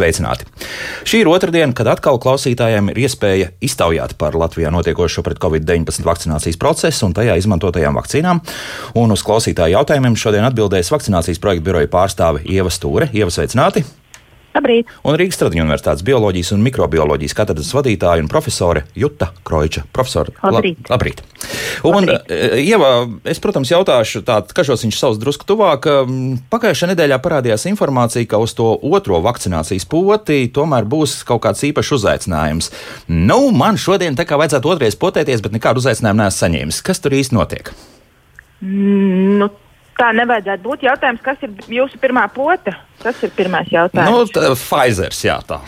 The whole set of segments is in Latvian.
sveicināti! Šī ir otra diena, kad atkal klausītājiem ir iespēja iztaujāt par Latvijā notiekošo pret covid-19 vakcinācijas procesu un tajā izmantotajām vakcīnām. Un uz klausītāju jautājumiem šodien atbildēs vakcinācijas projekta biroja pārstāve Ieva Stūre. Ieva, sveicināti! Labrīt. Un Rīgas Tradiņu Universitātes bioloģijas un mikrobioloģijas katedras vadītāja un profesore Juta Kroiča. Profesore, labrīt. Lab, labrīt. Un, labrīt. Ieva, es, protams, jautāšu tādu, kažos viņš savus drusku tuvāk. Pagājušajā nedēļā parādījās informācija, ka uz to otro vakcinācijas poti tomēr būs kaut kāds īpašs uzaicinājums. Nu, man šodien tā kā vajadzētu otrais potēties, bet nekādu uzaicinājumu neesmu saņēmis. Kas tur īsti notiek? Mm, nu, tā nevajadzētu būt. Jautājums, kas ir jūsu pirmā pota? Tas ir pirmais jautājums. Nu, tā, Pfizers, jā, tā.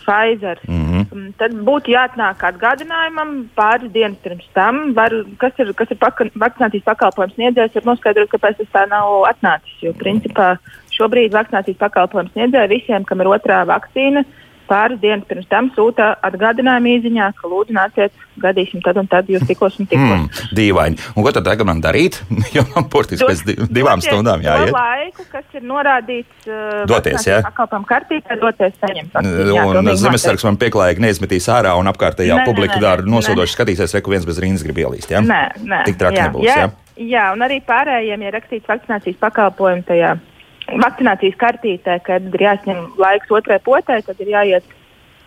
Pfizer. Mm -hmm. Tad būtu jāatnāk atgādinājumam pāris dienas pirms tam, var, kas ir, kas ir paka, vakcinācijas pakalpojums sniedzējs, ir noskaidrot, kāpēc tas tā nav atnācis. Jo principā šobrīd vakcinācijas pakalpojums sniedzēja visiem, kam ir otrā vakcīna, pāris dienas pirms tam sūta atgādinājumu īsiņā, ka lūdzu nāciet, gadīsim tad un tad, jūs tikos un tikos. Mm, dīvaini. Un ko tad tagad man darīt? jo man burtiski pēc divām stundām jāiet. laiku, kas ir norādīts uh, doties, jā? Pakalpam kartītē, doties saņemt. Un zemesargs man pieklājīgi neizmetīs ārā un apkārtējā publika dara nosodoši skatīsies, reku viens bez rindas grib ielīst, jā? Nē, nē. Tik traki jā, nebūs, jā? jā? Jā, un arī pārējiem ir rakstīts vakcinācijas pakalpojumu tajā vakcinācijas kartītē, kad ir jāsņem laiks otrai potē, tad ir jāiet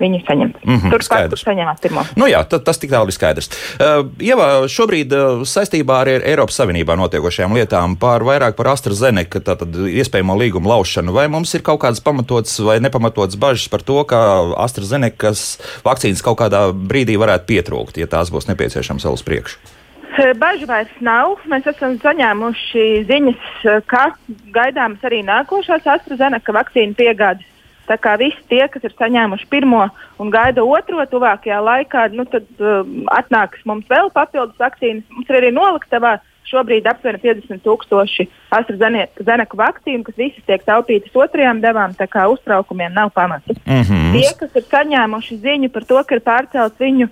viņi saņemt. Mm -hmm, Turpat, kur saņemās pirmo. Nu jā, tad, tas tik tālu ir skaidrs. Uh, Ieva, šobrīd uh, saistībā ar Eiropas Savienībā notiekošajām lietām par vairāk par AstraZeneca tātad iespējamo līgumu laušanu, vai mums ir kaut kādas pamatotas vai nepamatotas bažas par to, ka AstraZenecas vakcīnas kaut kādā brīdī varētu pietrūkt, ja tās būs nepieciešamas vēl uz priekšu? Bažu vairs nav. Mēs esam saņēmuši ziņas, ka gaidāmas arī nākošās AstraZeneca vakcīnu piegādes Tā kā visi tie, kas ir saņēmuši pirmo un gaida otro tuvākajā laikā, nu, tad uh, atnāks mums vēl papildus vakcīnas. Mums ir arī noliktavā šobrīd aptuveni 50 tūkstoši AstraZeneca vakcīnu, kas visas tiek taupītas otrajām devām, tā kā uztraukumiem nav pamata. Mm -hmm. Tie, kas ir saņēmuši ziņu par to, ka ir pārcelts viņu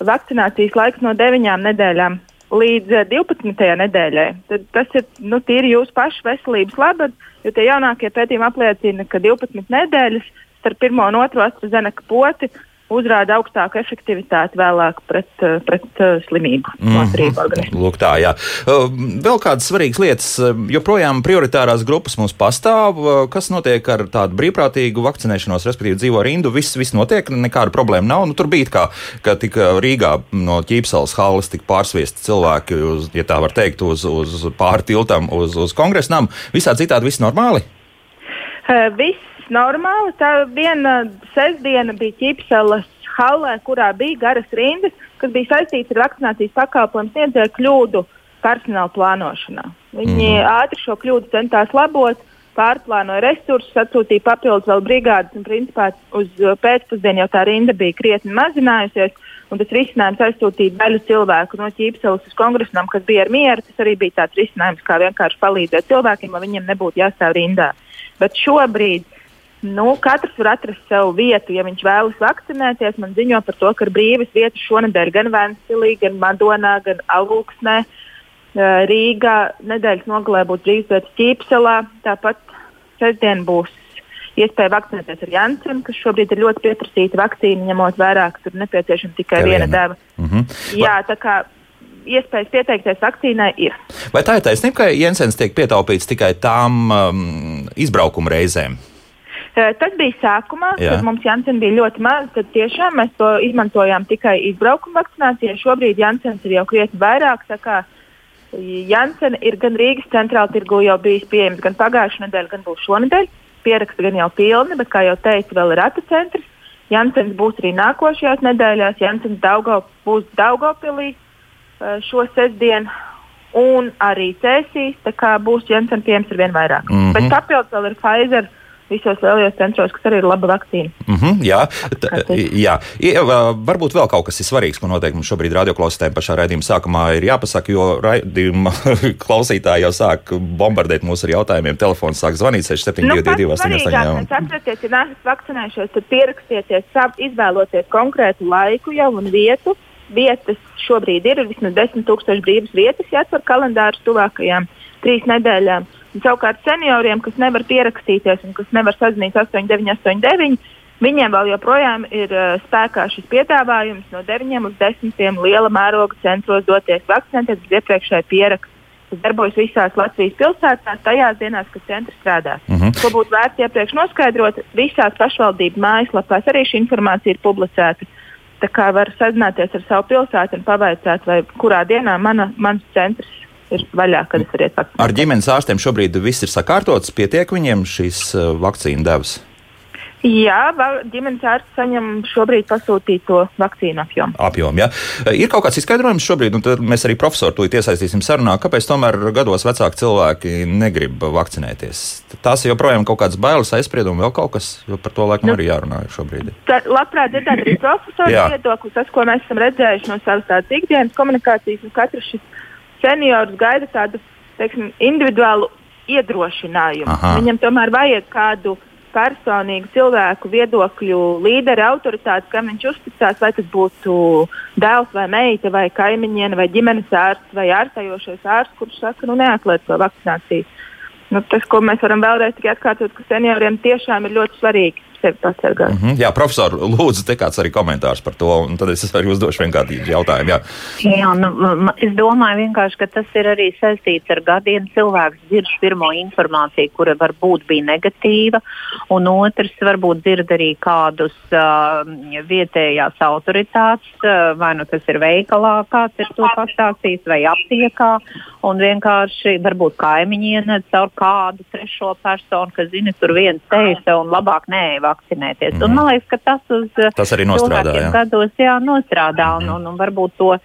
vakcinācijas laiks no 9 nedēļām līdz 12. Eh, nedēļai, tad tas ir nu, tīri jūsu pašu veselības labad, jo tie jaunākie pētījumi apliecina, ka 12 nedēļas starp pirmo un otro AstraZeneca poti uzrāda augstāku efektivitāti vēlāk pret, eh, pret uh, slimību. Mm -hmm. Lūk, tā, jā. Uh, vēl kādas svarīgas lietas. Joprojām prioritārās grupas mums pastāv. Uh, kas notiek ar tādu brīvprātīgu vakcinēšanos, respektīvi dzīvo rindu? Viss, viss notiek, nekāda problēma nav. Nu, tur bija kā, ka tika Rīgā no ķīpsalas halas tika pārsviesti cilvēki, uz, ja tā var teikt, uz, uz pāri tiltam, uz, uz kongresnām. Visā citādi viss normāli? Uh, viss normāli. Tā viena sestdiena bija ķipselas halē, kurā bija garas rindas, kas bija saistīts ar vakcinācijas pakalpojumu sniedzēju kļūdu personāla plānošanā. Viņi mm. ātri šo kļūdu centās labot, pārplānoja resursus, atsūtīja papildus vēl brigādes, un principā uz pēcpusdienu jau tā rinda bija krietni mazinājusies. Un tas risinājums aizsūtīt daļu cilvēku no ķīpseles uz kongresam, kas bija ar mieru. Tas arī bija tāds risinājums, kā vienkārši palīdzēt cilvēkiem, lai viņiem nebūtu jāstāv rindā. Bet šobrīd Nu, katrs var atrast savu vietu, ja viņš vēlas vakcinēties. Man ziņo par to, ka ir brīvas vietas šonadēļ gan Vēnspilī, gan Madonā, gan Alūksnē. Rīgā nedēļas nogalē būs brīvas vietas Ķīpselā. Tāpat sestdien būs iespēja vakcinēties ar Jansenu, kas šobrīd ir ļoti pieprasīta vakcīna, ņemot vērā, ka tur nepieciešama tikai viena, viena deva. Mm -hmm. Jā, tā kā iespējas pieteikties vakcīnai ir. Vai tā ir taisnība, ka Jensens tiek pietaupīts tikai tām um, izbraukuma reizēm? Tas bija sākumā, Jā. kad mums Jansens bija ļoti maz. Tad tiešām mēs to izmantojām tikai izbraukuma vakcinācijai. Šobrīd Jansens ir jau krietni vairāk. Jansen ir gan Rīgas centrāla tirgu jau bijis pieejams gan pagājušā nedēļa, gan būs šonadēļ. Pieraksti gan jau pilni, bet, kā jau teicu, vēl ir ratu centrs. Jansens būs arī nākošajās nedēļās. Jansens Daugo, būs Daugopilī šo sestdienu. Un arī cēsīs, tā kā būs Jansens pieejams ar vien vairāk. Mm -hmm. Bet papildus vēl ir Pfizer visos lielajos centros, kas arī ir laba vakcīna. Mm -hmm, jā, tā, jā. Ieva, varbūt vēl kaut kas ir svarīgs, ko noteikti mums šobrīd radioklausītājiem pašā raidījuma sākumā ir jāpasaka, jo raidījuma klausītāji jau sāk bombardēt mūs ar jautājumiem. Telefons sāk zvanīt 6722, 888. Atcerieties, ja neesat vakcinējušies, tad pierakstieties, savu, izvēloties konkrētu laiku jau un vietu. Vietas šobrīd ir vismaz 10,000 brīvas vietas, jāatver kalendārus tuvākajām trīs nedēļām Un, savukārt senioriem, kas nevar pierakstīties un kas nevar sazvanīt 8989, viņiem vēl joprojām ir uh, spēkā šis piedāvājums no 9 līdz 10 liela mēroga centros doties vakcinēties bez iepriekšēja pieraksta. Tas darbojas visās Latvijas pilsētās, tajās dienās, kad centrs strādā. Uh -huh. To būtu vērts iepriekš noskaidrot. Visās pašvaldību mājaslapās arī šī informācija ir publicēta. Tā kā var sazināties ar savu pilsētu un pavaicāt, vai kurā dienā mana, mans centrs ir vaļā, kad es varu iet vakcinēties. Ar ģimenes ārstiem šobrīd viss ir sakārtots, pietiek viņiem šīs uh, vakcīnu devas. Jā, ģimenes ārsts saņem šobrīd pasūtīto vakcīnu apjomu. Apjomu, jā. Ir kaut kāds izskaidrojums šobrīd, un mēs arī profesoru tūlīt iesaistīsim sarunā, kāpēc tomēr gados vecāki cilvēki negrib vakcinēties. Tās joprojām kaut kādas bailes, aizspriedumi, vēl kaut kas, jo par to laikam nu, arī jārunā šobrīd. Tā, labprāt dzirdēt arī profesoru viedokli, tas, ko mēs esam redzējuši no savas tādas ikdienas komunikācijas, un katrs šis seniors gaida tādu, teiksim, individuālu iedrošinājumu. Aha. Viņam tomēr vajag kādu personīgu cilvēku viedokļu līderi, autoritāti, kam viņš uzticās, vai tas būtu dēls vai meita, vai kaimiņiene, vai ģimenes ārsts, vai ārstējošais ārsts, kurš saka, nu neatliec to vakcināciju. Nu, tas, ko mēs varam vēlreiz tikai atkārtot, ka senioriem tiešām ir ļoti svarīgi sevi pasargāt. Mm -hmm. Jā, profesor, lūdzu, te kāds arī komentārs par to, un tad es arī uzdošu vienkārši jautājumu. Jā, jā nu, es domāju vienkārši, ka tas ir arī saistīts ar gadiem. Cilvēks dzird pirmo informāciju, kura varbūt bija negatīva, un otrs varbūt dzird arī kādus uh, vietējās autoritātes, uh, vai nu tas ir veikalā, kāds ir to pastāstījis, vai aptiekā, un vienkārši varbūt kaimiņiene caur kādu trešo personu, kas zina, tur viens teica un labāk nē vakcinēties. Mm. Un, man liekas, ka tas uz tas arī nostrādā. Jā. Gados, jā, nostrādā mm. un, un, un varbūt to uh,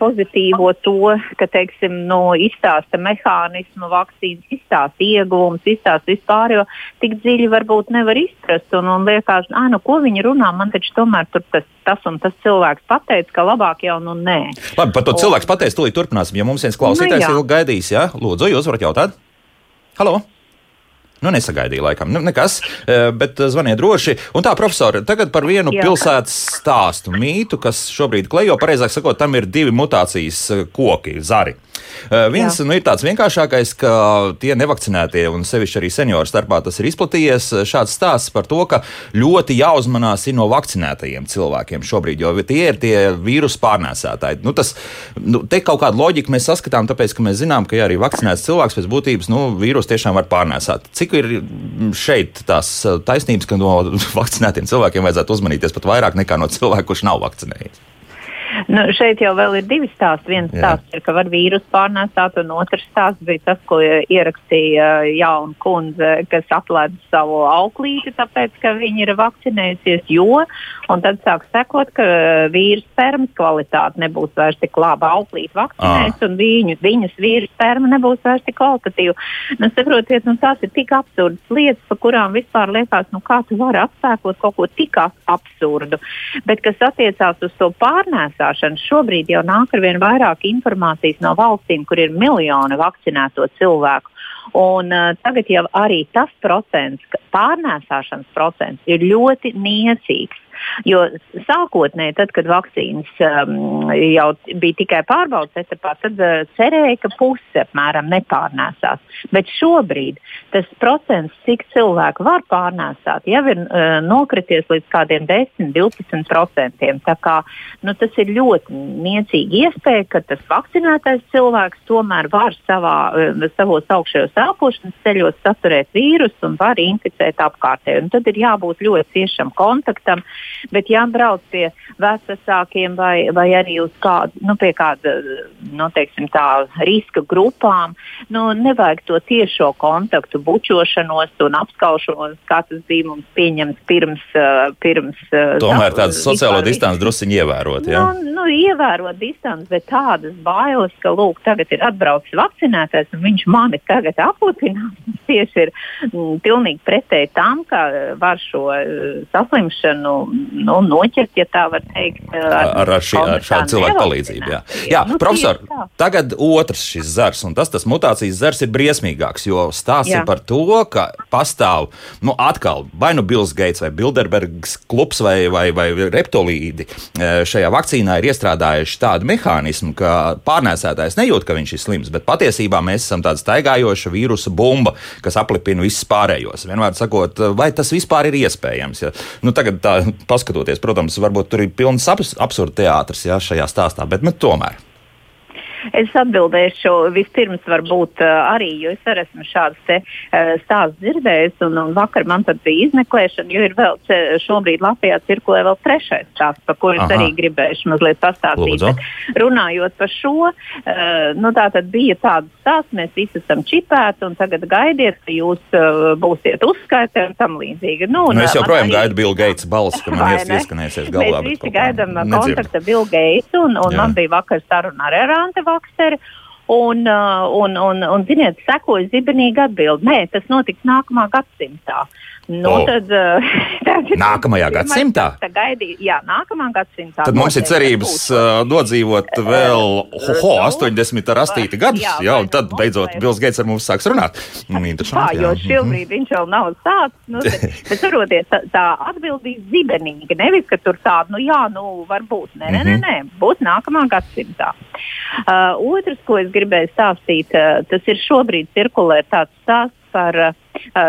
pozitīvo to, ka, teiksim, no izstāsta mehānismu, vakcīnas izstāsta ieguvums, izstāsta vispār, jo tik dziļi varbūt nevar izprast un, un liekas, ah, nu, ko viņi runā, man taču tomēr tur tas, tas un tas cilvēks pateica, ka labāk jau nu nē. Labi, par to un... cilvēks pateiks, tūlīt turpināsim, ja mums viens klausītājs nu, ilgi gaidīs, jā, lūdzu, jūs varat jautāt? Halo! Nu, nesagaidīju, laikam, nu, nekas, eh, bet eh, zvaniet droši. Un tā, profesori, tagad par vienu Jā. pilsētas stāstu mītu, kas šobrīd klejo, pareizāk sakot, tam ir divi mutācijas eh, koki, zari. Uh, viens nu, ir tāds vienkāršākais, ka tie nevakcinētie un sevišķi arī senioru starpā tas ir izplatījies. Šāds stāsts par to, ka ļoti jāuzmanās no vakcinētajiem cilvēkiem šobrīd, jo tie ir tie vīrusu pārnēsātāji. Nu, tas, nu, te kaut kādu loģiku mēs saskatām, tāpēc, ka mēs zinām, ka ja arī vakcinēts cilvēks pēc būtības nu, vīrusu tiešām var pārnēsāt. Cik ir šeit tās taisnības, ka no vakcinētiem cilvēkiem vajadzētu uzmanīties pat vairāk nekā no cilvēka, kurš nav vakcinējies? Nu, šeit jau ir divi stāsti. Viens Jā. stāsts ir, ka var vīrusu pārnēsāt, un otrs stāsts bija tas, ko ierakstīja jauna kundze, kas atlēda savu auklīti, tāpēc, ka viņa ir vakcinējusies, jo, un tad sāk sekot, ka vīrusu spermas kvalitāte nebūs vairs tik laba. Auklīti vakcinēs, ah. un viņu, viņas vīrusu sperma nebūs vairs tik kvalitatīva. Nu, saprotiet, nu, tās ir tik absurdas lietas, par kurām vispār liekas, nu, kā tu vari atspēkot kaut ko tik absurdu. Bet, kas attiecās uz to pārnēsāšanu, vakcinēšanu. Šobrīd jau nāk ar vien vairāk informācijas no valstīm, kur ir miljoni vakcinēto cilvēku. Un, uh, tagad jau arī tas procents, pārnēsāšanas procents, ir ļoti niecīgs. Jo sākotnēji, tad, kad vakcīnas um, jau bija tikai pārbaudas etapā, tad uh, cerēja, ka puse apmēram nepārnēsās. Bet šobrīd tas procents, cik cilvēku var pārnēsāt, jau ir uh, nokrities līdz kādiem 10, 12 procentiem. Tā kā, nu, tas ir ļoti niecīgi iespēja, ka tas vakcinētais cilvēks tomēr var savā, uh, savos augšējos elpošanas ceļos saturēt vīrusu un var inficēt apkārtēju. Tad ir jābūt ļoti ciešam kontaktam. Bet, ja brauc pie vecākiem vai, vai arī uz kādu, nu, pie kāda nu, teiksim, tā, riska grupām, nu, nevajag to tiešo kontaktu, bučošanos un apskaušanos, kā tas bija mums pieņemts pirms. Uh, pirms uh, Tomēr tādu sociālo distanci druskuļi ievērot. Ja? Nu, nu, ievērot distanci, bet tādas bailes, ka, lūk, tagad ir atbraucis vakcinētais un viņš mani tagad aputinās. tieši ir mm, pilnīgi pretēji tam, ka var šo saslimšanu nu, noķert, ja tā var teikt. Ar, ar, ar, šī, ar šādu cilvēku palīdzību. Jā, jā nu, profesor, tagad otrs šis zars, un tas, tas mutācijas zars ir briesmīgāks, jo stāsta par to, ka pastāv, nu, atkal, vai nu Bills Gates vai Bilderbergs klubs vai, vai, vai reptolīdi šajā vakcīnā ir iestrādājuši tādu mehānismu, ka pārnēsētājs nejūt, ka viņš ir slims, bet patiesībā mēs esam tāda staigājoša vīrusa bumba, kas aplipina visus pārējos. Vienmēr sakot, vai tas vispār ir iespējams? Ja? Nu, tagad, tā, paskatoties, protams, varbūt tur ir pilns absurda teātris ja, šajā stāstā, bet nu, tomēr. Es atbildēšu vispirms, varbūt arī, jo es arī esmu šādas te, stāstus dzirdējis, un, un vakar man tad bija izmeklēšana, jo ir vēl šobrīd Latvijā cirkulē vēl trešais stāsts, par ko es Aha. arī gribēšu mazliet pastāstīt. Runājot par šo, nu tā tad bija tāds stāsts, mēs visi esam čipēti, un tagad gaidiet, ka jūs būsiet uzskaitē un tam līdzīgi. Nu, un, nu, es joprojām arī... gaidu Bill Gates balsi, ka man ies, ieskanēsies galvā. Mēs visi gaidām kontakta Bill Gates, un, un Jā. man bija vakar saruna ar Erante Vakseri. Un, uh, un, un, un, ziniet, sekoja zibenīga atbilde. Nē, tas notiks nākamā gadsimtā. Nu, oh. tad, uh, tad, nākamajā gadsimtā? Gaidī, jā, nākamā gadsimtā. Tad mums ir cerības uh, nodzīvot vēl ho, ho, 80 ar 8 gadus, jā, jā, un tad beidzot Bills Gates ar mums sāks runāt. Mm, tā, jo šobrīd viņš vēl nav sācis. Nu, bet saprotiet, tā, tā atbildība zibenīga. Nevis, ka tur tāda, nu jā, nu varbūt. Nē, nē, nē, nē būs nākamā gadsimtā. Uh, otrs, ko es gribēju stāstīt, uh, tas ir šobrīd cirkulē tāds stāsts par uh,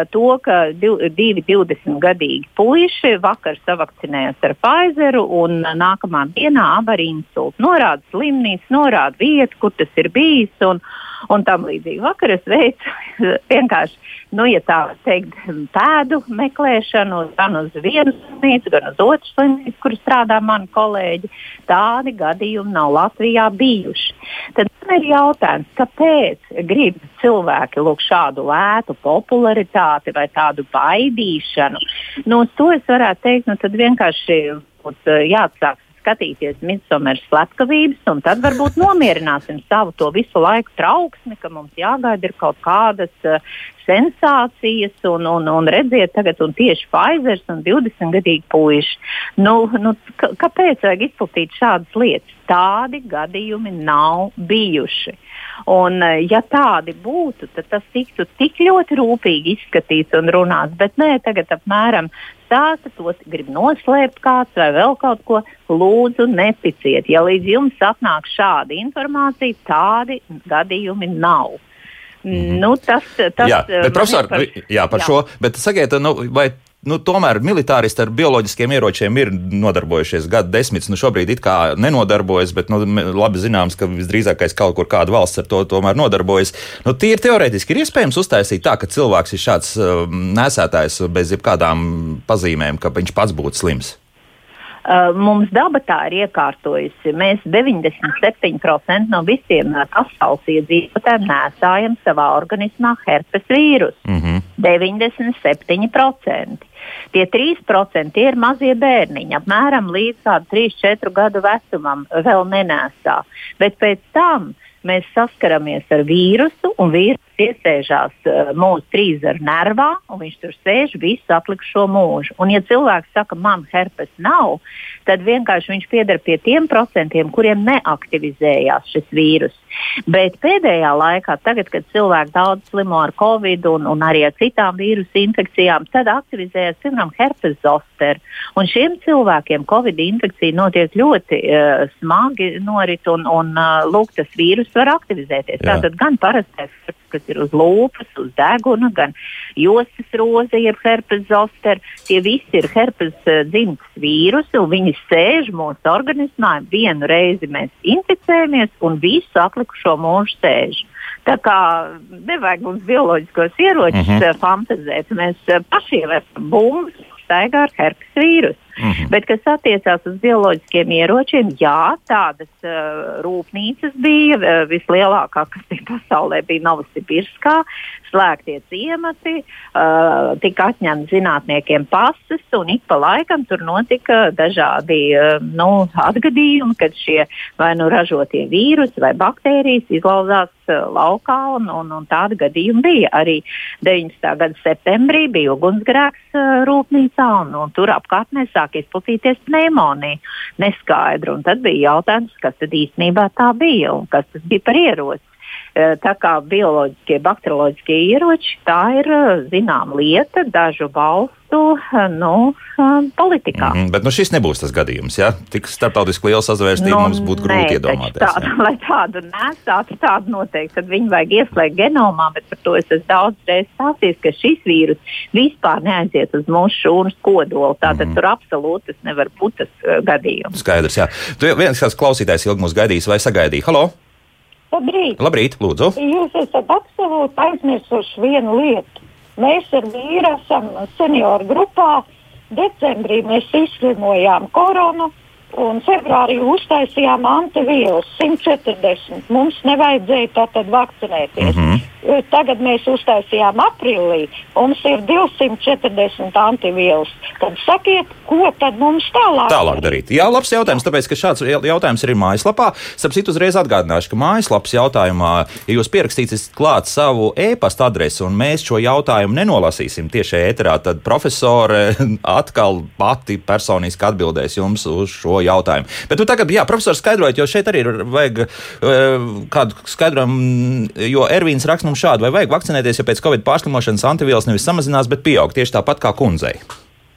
to, ka divi 20-gadīgi puiši vakar savakcinējās ar Pfizeru un nākamā dienā abi ar insultu. Norāda slimnīcu, norāda vietu, kur tas ir bijis. Un, un tam līdzīgi. Vakar es veicu vienkārši, nu, ja tā teikt, pēdu meklēšanu gan uz vienu slimnīcu, gan uz otru slimnīcu, kur strādā mani kolēģi. Tādi gadījumi nav Latvijā bijuši. Tad man ir jautājums, kāpēc grib cilvēki lūk šādu lētu popularitāti vai tādu baidīšanu? Nu, to es varētu teikt, nu, tad vienkārši jāatsāk skatīties midsomeras slepkavības, un tad varbūt nomierināsim savu to visu laiku trauksmi, ka mums jāgaida ir kaut kādas uh, sensācijas, un, un, un redziet, tagad un tieši Pfizer un 20-gadīgi puiši. Nu, nu, kāpēc vajag izplatīt šādas lietas? Tādi gadījumi nav bijuši. Un, eh, ja tādi būtu, tad tas tiktu tik ļoti rūpīgi izskatīts un runāts. Bet nē, tagad apmēram stāsta tos, grib noslēpt kāds vai vēl kaut ko. Lūdzu, neticiet. Ja līdz jums atnāk šāda informācija, tādi gadījumi nav. Mm -hmm. nu, tas, tas, jā, bet, profesor, par, jā, par jā. šo, bet sakiet, nu, vai nu, tomēr militāristi ar bioloģiskiem ieročiem ir nodarbojušies gadu desmitus. Nu, šobrīd it kā nenodarbojas, bet nu, labi zināms, ka visdrīzākais kaut kur kāda valsts ar to tomēr nodarbojas. Nu, Tīri teorētiski ir iespējams uztaisīt tā, ka cilvēks ir šāds uh, nesētājs bez jebkādām pazīmēm, ka viņš pats būtu slims. Uh, mums daba tā ir iekārtojusi. Mēs 97% no visiem uh, pasaules iedzīvotājiem nesājam savā organismā herpes vīrusu. Mm -hmm. 97%. Tie 3% tie ir mazie bērniņi, apmēram līdz 3-4 gadu vecumam vēl nenēsā. Bet pēc tam mēs saskaramies ar vīrusu, un vīruss iesēžās uh, mūsu trīsdara nervā, un viņš tur sēž visu atlikušo mūžu. Un, ja cilvēks saka, man herpes nav, tad vienkārši viņš pieder pie tiem procentiem, kuriem neaktivizējās šis vīrus. Bet pēdējā laikā, tagad, kad cilvēki daudz slimo ar covid un, un arī ar citām vīrusu infekcijām, tad aktivizējas piemēram herpes zoster. Un šiem cilvēkiem covid infekcija notiek ļoti uh, smagi norit un, un uh, lūk, tas vīrus var aktivizēties. Jā. Tātad gan parastais kas ir uz lūpas, uz deguna, gan jostas roze, jeb herpes zoster. Tie visi ir herpes uh, dzimtas vīrusi, un viņi sēž mūsu organismā. Vienu reizi mēs inficējamies, un visu atlikušo mūžu sēž. Tā kā nevajag mums bioloģiskos ieročus uh -huh. fantazēt, mēs pašiem esam bumbas, staigā ar herpes vīrusu. Mm -hmm. Bet, kas attiecās uz bioloģiskiem ieročiem, jā, tādas uh, rūpnīcas bija. Uh, vislielākā, kas bija pasaulē, bija Novosibirskā. Slēgtie ciemati, uh, tika atņemti zinātniekiem pases, un ik pa laikam tur notika dažādi uh, nu, atgadījumi, kad šie vai nu ražotie vīrusi vai baktērijas izlauzās uh, laukā, un, un, un tādi gadījumi bija. Arī 19. gada septembrī bija ugunsgrēks uh, rūpnīcā, un, un tur apkārtnē sāk izplatīties pneimonija. Neskaidru, un tad bija jautājums, kas tad īstenībā tā bija un kas tas bija par ieroci. Uh, tā kā bioloģiskie, bakterioloģiskie ieroči, tā ir zināma lieta dažu valstu iesaistītu nu, politikā. Mm, bet nu, šis nebūs tas gadījums. Ja? Tik starptautiski liela sazvērstība nu, mums būtu grūti nē, iedomāties. Tādu, ja? lai tādu nesātu, tādu noteikti, tad viņi vajag ieslēgt genomā, bet par to es esmu daudz reizes stāstījis, ka šis vīrus vispār neaiziet uz mūsu šūnas kodolu. Tātad mm. tur absolūti tas nevar būt tas uh, gadījums. Skaidrs, jā. Tu viens kāds klausītājs ilgi mūs gaidījis vai sagaidīja? Halo! Labrīt! Labrīt, lūdzu! Jūs esat absolūti aizmirsuši vienu lietu. Mēs ar vīru esam senioru grupā. Decembrī mēs izslimojām koronu un februārī uztaisījām antivīrus 140. Mums nevajadzēja tātad vakcinēties. Mm -hmm. Tagad mēs uztaisījām aprīlī, mums ir 240 antivīrus. Tad sakiet, ko tad mums tālāk, tālāk darīt? Jā, labs jautājums, tāpēc, ka šāds jautājums ir mājaslapā. Starp uzreiz atgādināšu, ka mājaslapas jautājumā, ja jūs pierakstīsiet klāt savu e-pasta adresi un mēs šo jautājumu nenolasīsim tieši ēterā, tad profesore atkal pati personiski atbildēs jums uz šo jautājumu. Bet nu, tagad, jā, profesors skaidrojot, jo šeit arī ir vajag uh, kādu skaidrojumu, jo Ervīns raksta mums šādu, vai vajag vakcinēties, ja pēc Covid pārslimošanas antivielas nevis samazinās, bet pieaug tieši tāpat kā kundzei.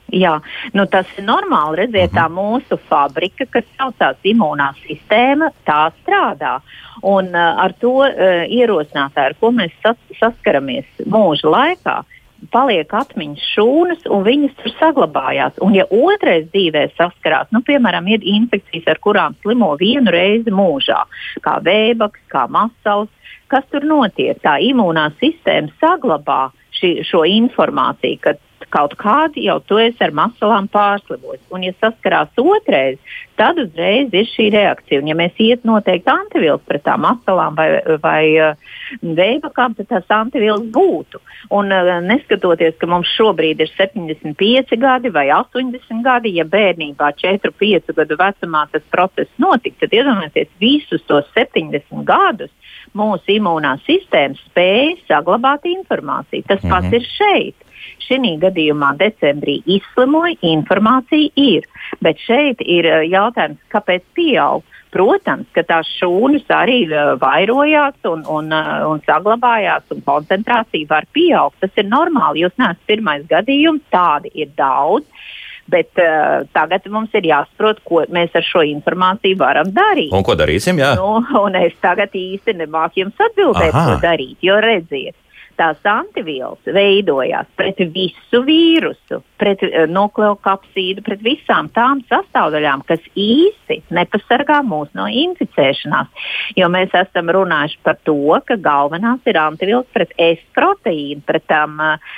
Jā, nu tas ir normāli. Redziet, tā mhm. mūsu fabrika, kas saucās imūnā sistēma, tā strādā. Un uh, ar to uh, ierosinātāju, ar ko mēs sas saskaramies mūža laikā, uh, paliek atmiņas šūnas, un viņas tur saglabājās. Un, ja otrais dzīvē saskarās, nu, piemēram, ir infekcijas, ar kurām slimo vienu reizi mūžā, kā vēbaks, kā masals, kas tur notiek? Tā imūnā sistēma saglabā ši, šo informāciju, ka kaut kādi jau to es ar masalām pārslimos. Un, ja saskarās otrais, tad uzreiz ir šī reakcija. Un, ja mēs iet noteikti antivielas pret tām masalām vai, vai uh, veibakām, tad tās antivielas būtu. Un, uh, neskatoties, ka mums šobrīd ir 75 gadi vai 80 gadi, ja bērnībā 4-5 gadu vecumā tas process notika, tad iedomājieties visus tos 70 gadus mūsu imūnā sistēma spēja saglabāt informāciju. Tas mm -hmm. pats ir šeit. Šī gadījumā decembrī izslimoja, informācija ir. Bet šeit ir eh, jautājums, kāpēc pieaug. Protams, ka tās šūnas arī uh, vairojās un, un, uh, un saglabājās, un koncentrācija var pieaugt. Tas ir normāli. Jūs neesat pirmais gadījums, tādi ir daudz. Bet uh, tagad mums ir jāsaprot, ko mēs ar šo informāciju varam darīt. Un ko darīsim? Jā. Nu, un es tagad īsti nemāku jums atbildēt, Aha. ko darīt. Jo redziet, tās antivielas veidojās pret visu vīrusu, pret uh, nukleokapsīdu, pret visām tām sastāvdaļām, kas īsti nepasargā mūs no inficēšanās. Jo mēs esam runājuši par to, ka galvenās ir antivielas pret S proteīnu, pret tām uh,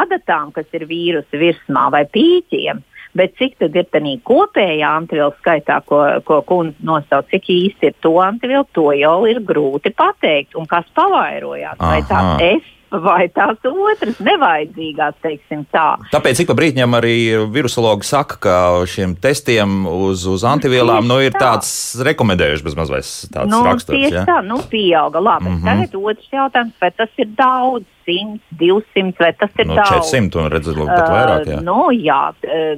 adatām, kas ir vīrusu virsmā vai pīķiem. Bet cik tad ir tā kopējā antivielu skaitā, ko, ko kundze nosauc, cik īsti ir to antivielu, to jau ir grūti pateikt. Un kas pavairojās? Aha. Vai tās es vai tās otras nevajadzīgās, teiksim tā. Tāpēc ik pa brīdim arī virusologi saka, ka šiem testiem uz, uz antivielām nu, ir tā. tāds rekomendējuši bezmaz vai tāds nu, raksturs. Tieši ja? tā, nu pieauga. Labi, mm -hmm. tagad otrs jautājums, vai tas ir daudz? 100, 200 vai tas ir nu, daudz. 400 un redzat, pat vairāk. Jā. Uh, nu, jā,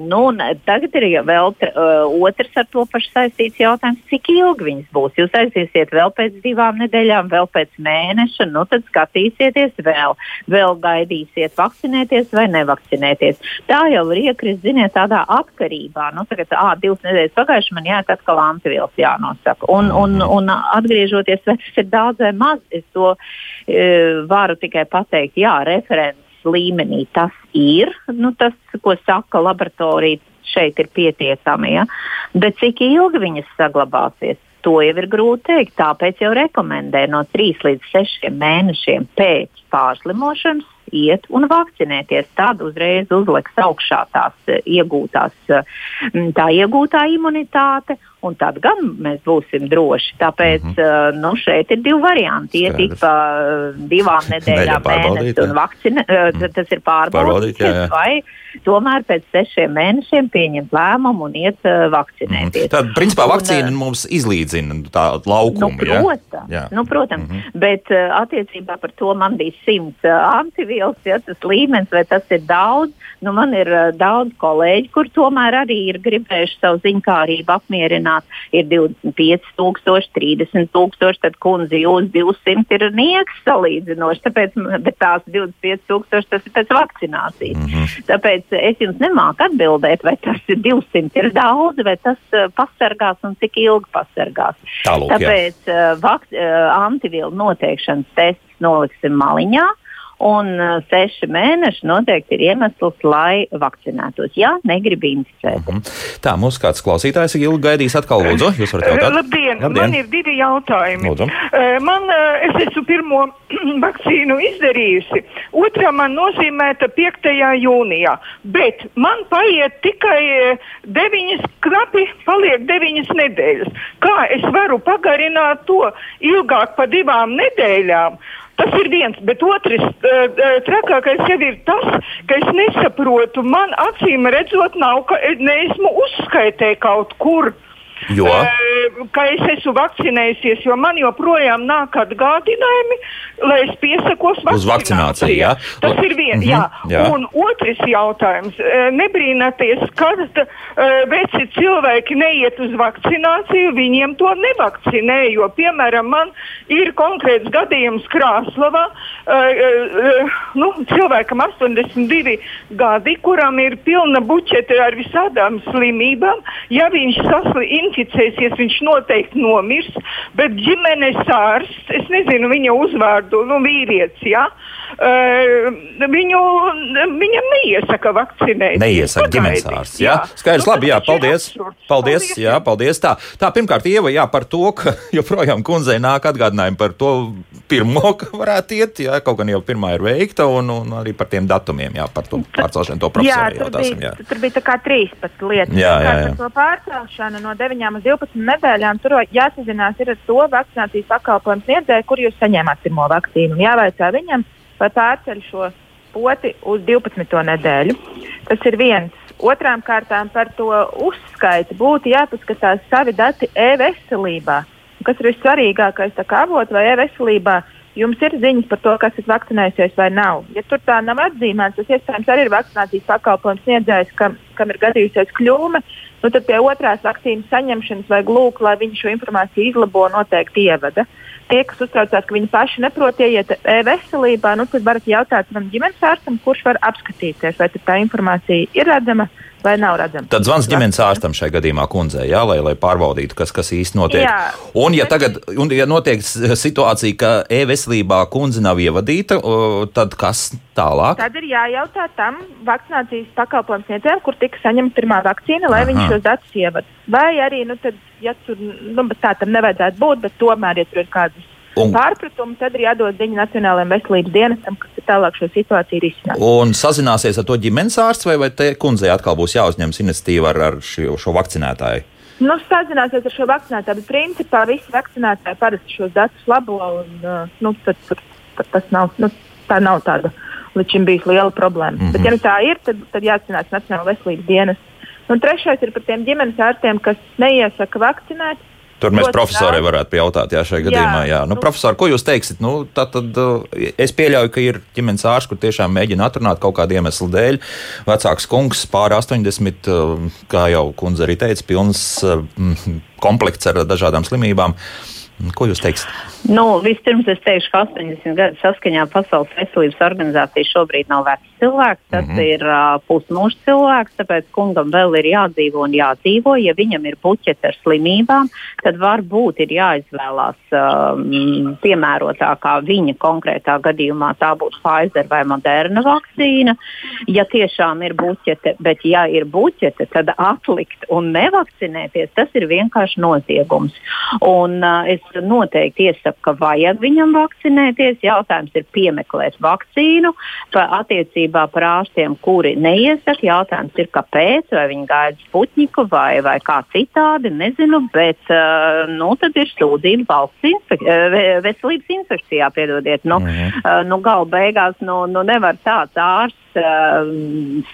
nu, tagad ir vēl uh, otrs ar to pašu saistīts jautājums, cik ilgi viņas būs. Jūs aiziesiet vēl pēc divām nedēļām, vēl pēc mēneša, nu tad skatīsieties vēl, vēl gaidīsiet, vakcinēties vai nevakcinēties. Tā jau ir iekrist, ziniet, tādā atkarībā. Nu, tagad, ā, divas nedēļas pagājuši, man jāiet atkal antivielas jānosaka. Un, un, un, un atgriežoties, vai tas ir daudz vai maz, es to e, varu tikai pateikt pateikt, jā, referents līmenī tas ir, nu, tas, ko saka laboratorija, šeit ir pietiekami. Ja? Bet cik ilgi viņas saglabāsies, to jau ir grūti pateikt. Tāpēc jau rekomendē no 3 līdz 6 mēnešiem pēc pārslimošanas iet un vakcinēties. Tad uzreiz uzliks augšā tās iegūtās, tā iegūtā imunitāte un tad gan mēs būsim droši. Tāpēc mm -hmm. nu, šeit ir divi varianti. Iet ik pa divām nedēļām mēnesi un vakcinē, mm. tas ir pārbaudīts, vai tomēr pēc sešiem mēnešiem pieņemt lēmumu un iet uh, vakcinēties. Mm. Tad, principā, vakcīna un, mums izlīdzina tā laukumu. Nu, protams, ja? nu, protams mm -hmm. bet uh, attiecībā par to man bija simts uh, antivielas, ja tas līmenis, vai tas ir daudz. Nu, man ir uh, daudz kolēģi, kur tomēr arī ir gribējuši savu ziņkārību apmierināt salīdzināt, ir 25,000, 30,000, tad kundze jūs 200 ir nieks salīdzinoši, tāpēc, bet tās 25,000 tas ir pēc vakcinācijas. Mm -hmm. Tāpēc es jums nemāku atbildēt, vai tas ir 200 ir daudz, vai tas uh, pasargās un cik ilgi pasargās. Tālūk, Tāpēc uh, vak, uh, antivielu noteikšanas tests noliksim maliņā. Uh, Un seši mēneši noteikti ir iemesls, lai vakcinētos. Jā, negrib inficēt. Mm -hmm. Tā, mums kāds klausītājs ilgi gaidīs atkal, lūdzu. Jūs varat jautāt? Labdien, Labdien. man ir divi jautājumi. Lūdzu. Man, es esmu pirmo vakcīnu izdarījusi. Otrā man nozīmēta 5. jūnijā, bet man paiet tikai deviņas, knapi paliek deviņas nedēļas. Kā es varu pagarināt to ilgāk par divām nedēļām? Tas ir viens, bet otrs trakākais jau ir tas, ka es nesaprotu, man acīm redzot, nav, ka neesmu uzskaitē kaut kur. Jo? Ka es esmu vakcinējusies, jo man joprojām nāk atgādinājumi, lai es piesakos uz vakcināciju. Jā? Tas ir viens. Mm -hmm, jā. jā. Un otrs jautājums. Nebrīnāties, kad veci cilvēki neiet uz vakcināciju, viņiem to nevakcinē. Jo, piemēram, man ir konkrēts gadījums Krāslavā. Nu, cilvēkam 82 gadi, kuram ir pilna buķete ar visādām slimībām. Ja viņš saslimst, inficēsies, viņš noteikti nomirs. Bet ģimenes ārsts, es nezinu viņa uzvārdu, nu, vīrietis, ja, uh, viņu, viņam neiesaka vakcinēt. Neiesaka ģimenes ārsts. Jā, jā. skaidrs, nu, labi, jā, paldies. Paldies, paldies, jā, paldies. Tā, tā pirmkārt, Ieva, jā, par to, ka joprojām kundzei nāk atgādinājumi par to pirmo, ka varētu iet, jā, kaut gan jau pirmā ir veikta, un, un arī par tiem datumiem, jā, par to pārcelšanu, to profesoru jautāsim. Jā, tur bija tā kā 13 lietas. Jā, jā, jā. Par to pārcelšanu no 9 9 uz 12 nedēļām tur jāsazinās ar to vakcinācijas pakalpojumu sniedzēju, kur jūs saņēmāt pirmo vakcīnu. Jāvaicā viņam, vai pārceļ šo poti uz 12. nedēļu. Tas ir viens. Otrām kārtām par to uzskaiti būtu jāpaskatās savi dati e-veselībā. Kas ir vissvarīgākais, tā kā avot vai e-veselībā, jums ir ziņas par to, kas ir vakcinējusies vai nav. Ja tur tā nav atzīmēts, tas iespējams arī ir vakcinācijas pakalpojums sniedzējs, kam, kam ir gadījusies kļūme. Uh, nu, tad pie otrās vakcīnas saņemšanas vajag lūgt, lai viņi šo informāciju izlabo noteikti ievada. Tie, kas uztraucās, ka viņi paši neprot ieiet e-veselībā, nu, tad varat jautāt tam ģimenes ārstam, kurš var apskatīties, vai tā informācija ir redzama vai nav redzama. Tad zvans ģimenes ārstam šajā gadījumā kundzei, jā, lai, lai pārbaudītu, kas, kas īsti notiek. Jā. Un, ja tagad un, ja notiek situācija, ka e-veselībā kundze nav ievadīta, tad kas tālāk? Tad ir jājautā tam vakcinācijas pakalpojumu sniedzējiem, kur tika saņemta pirmā vakcīna, lai Aha. viņi šos datus ievada. Vai arī, nu, tad, ja tur nu, tā tam nevajadzētu būt, bet tomēr, ja tur ir kādas Un, pārpratumu, tad ir jādod ziņa Nacionālajiem veselības dienestam, kas ir tālāk šo situāciju risināt. Un sazināsies ar to ģimenes ārstu, vai, vai te kundzei atkal būs jāuzņemas iniciatīva ar, ar šo, šo vakcinētāju? Nu, sazināsies ar šo vakcinētāju, bet principā visi vakcinētāji parasti šos datus labo. Un, nu, tad, tad, tad tas nav, nu, tā nav tāda līdz šim bijusi liela problēma. Mm -hmm. Bet, ja nu tā ir, tad, tad jāatcinās Nacionālajā veselības dienas. Un trešais ir par tiem ģimenes ārstiem, kas neiesaka vakcinēt. Tur mēs profesorai varētu jautāt, jā, šajā gadījumā. Jā. Nu, nu, profesor, ko jūs teiksiet? Nu, tad, tad, uh, es pieļauju, ka ir ģimenes ārsts, kur tiešām mēģina atrunāt kaut kādu iemeslu dēļ. Vecāks kungs, pār 80, uh, kā jau kundze arī teica, pilns uh, komplekts ar dažādām slimībām. Ko jūs teiksiet? Nu, vispirms es teikšu, ka 80 gadu saskaņā Pasaules veselības organizācija šobrīd nav vecs cilvēks, tas mm -hmm. ir uh, pusmūžs cilvēks, tāpēc kungam vēl ir jādzīvo un jādzīvo. Ja viņam ir puķete ar slimībām, tad varbūt ir jāizvēlās um, piemērotākā viņa konkrētā gadījumā tā būtu Pfizer vai Moderna vakcīna. Ja tiešām ir buķete, bet ja ir buķete, tad atlikt un nevakcinēties, tas ir vienkārši noziegums. Un, uh, es noteikti iesaku, ka vajag viņam vakcinēties. Jautājums ir piemeklēt vakcīnu. Pa attiecībā par ārstiem, kuri neiesaka, jautājums ir, kāpēc, vai viņi gaida sputniku vai, vai kā citādi, nezinu, bet uh, nu, tad ir sūdzība valsts inspek veselības inspekcijā, piedodiet. Nu, mm -hmm. uh, nu, Galu beigās nu, nu nevar tāds ārsts uh,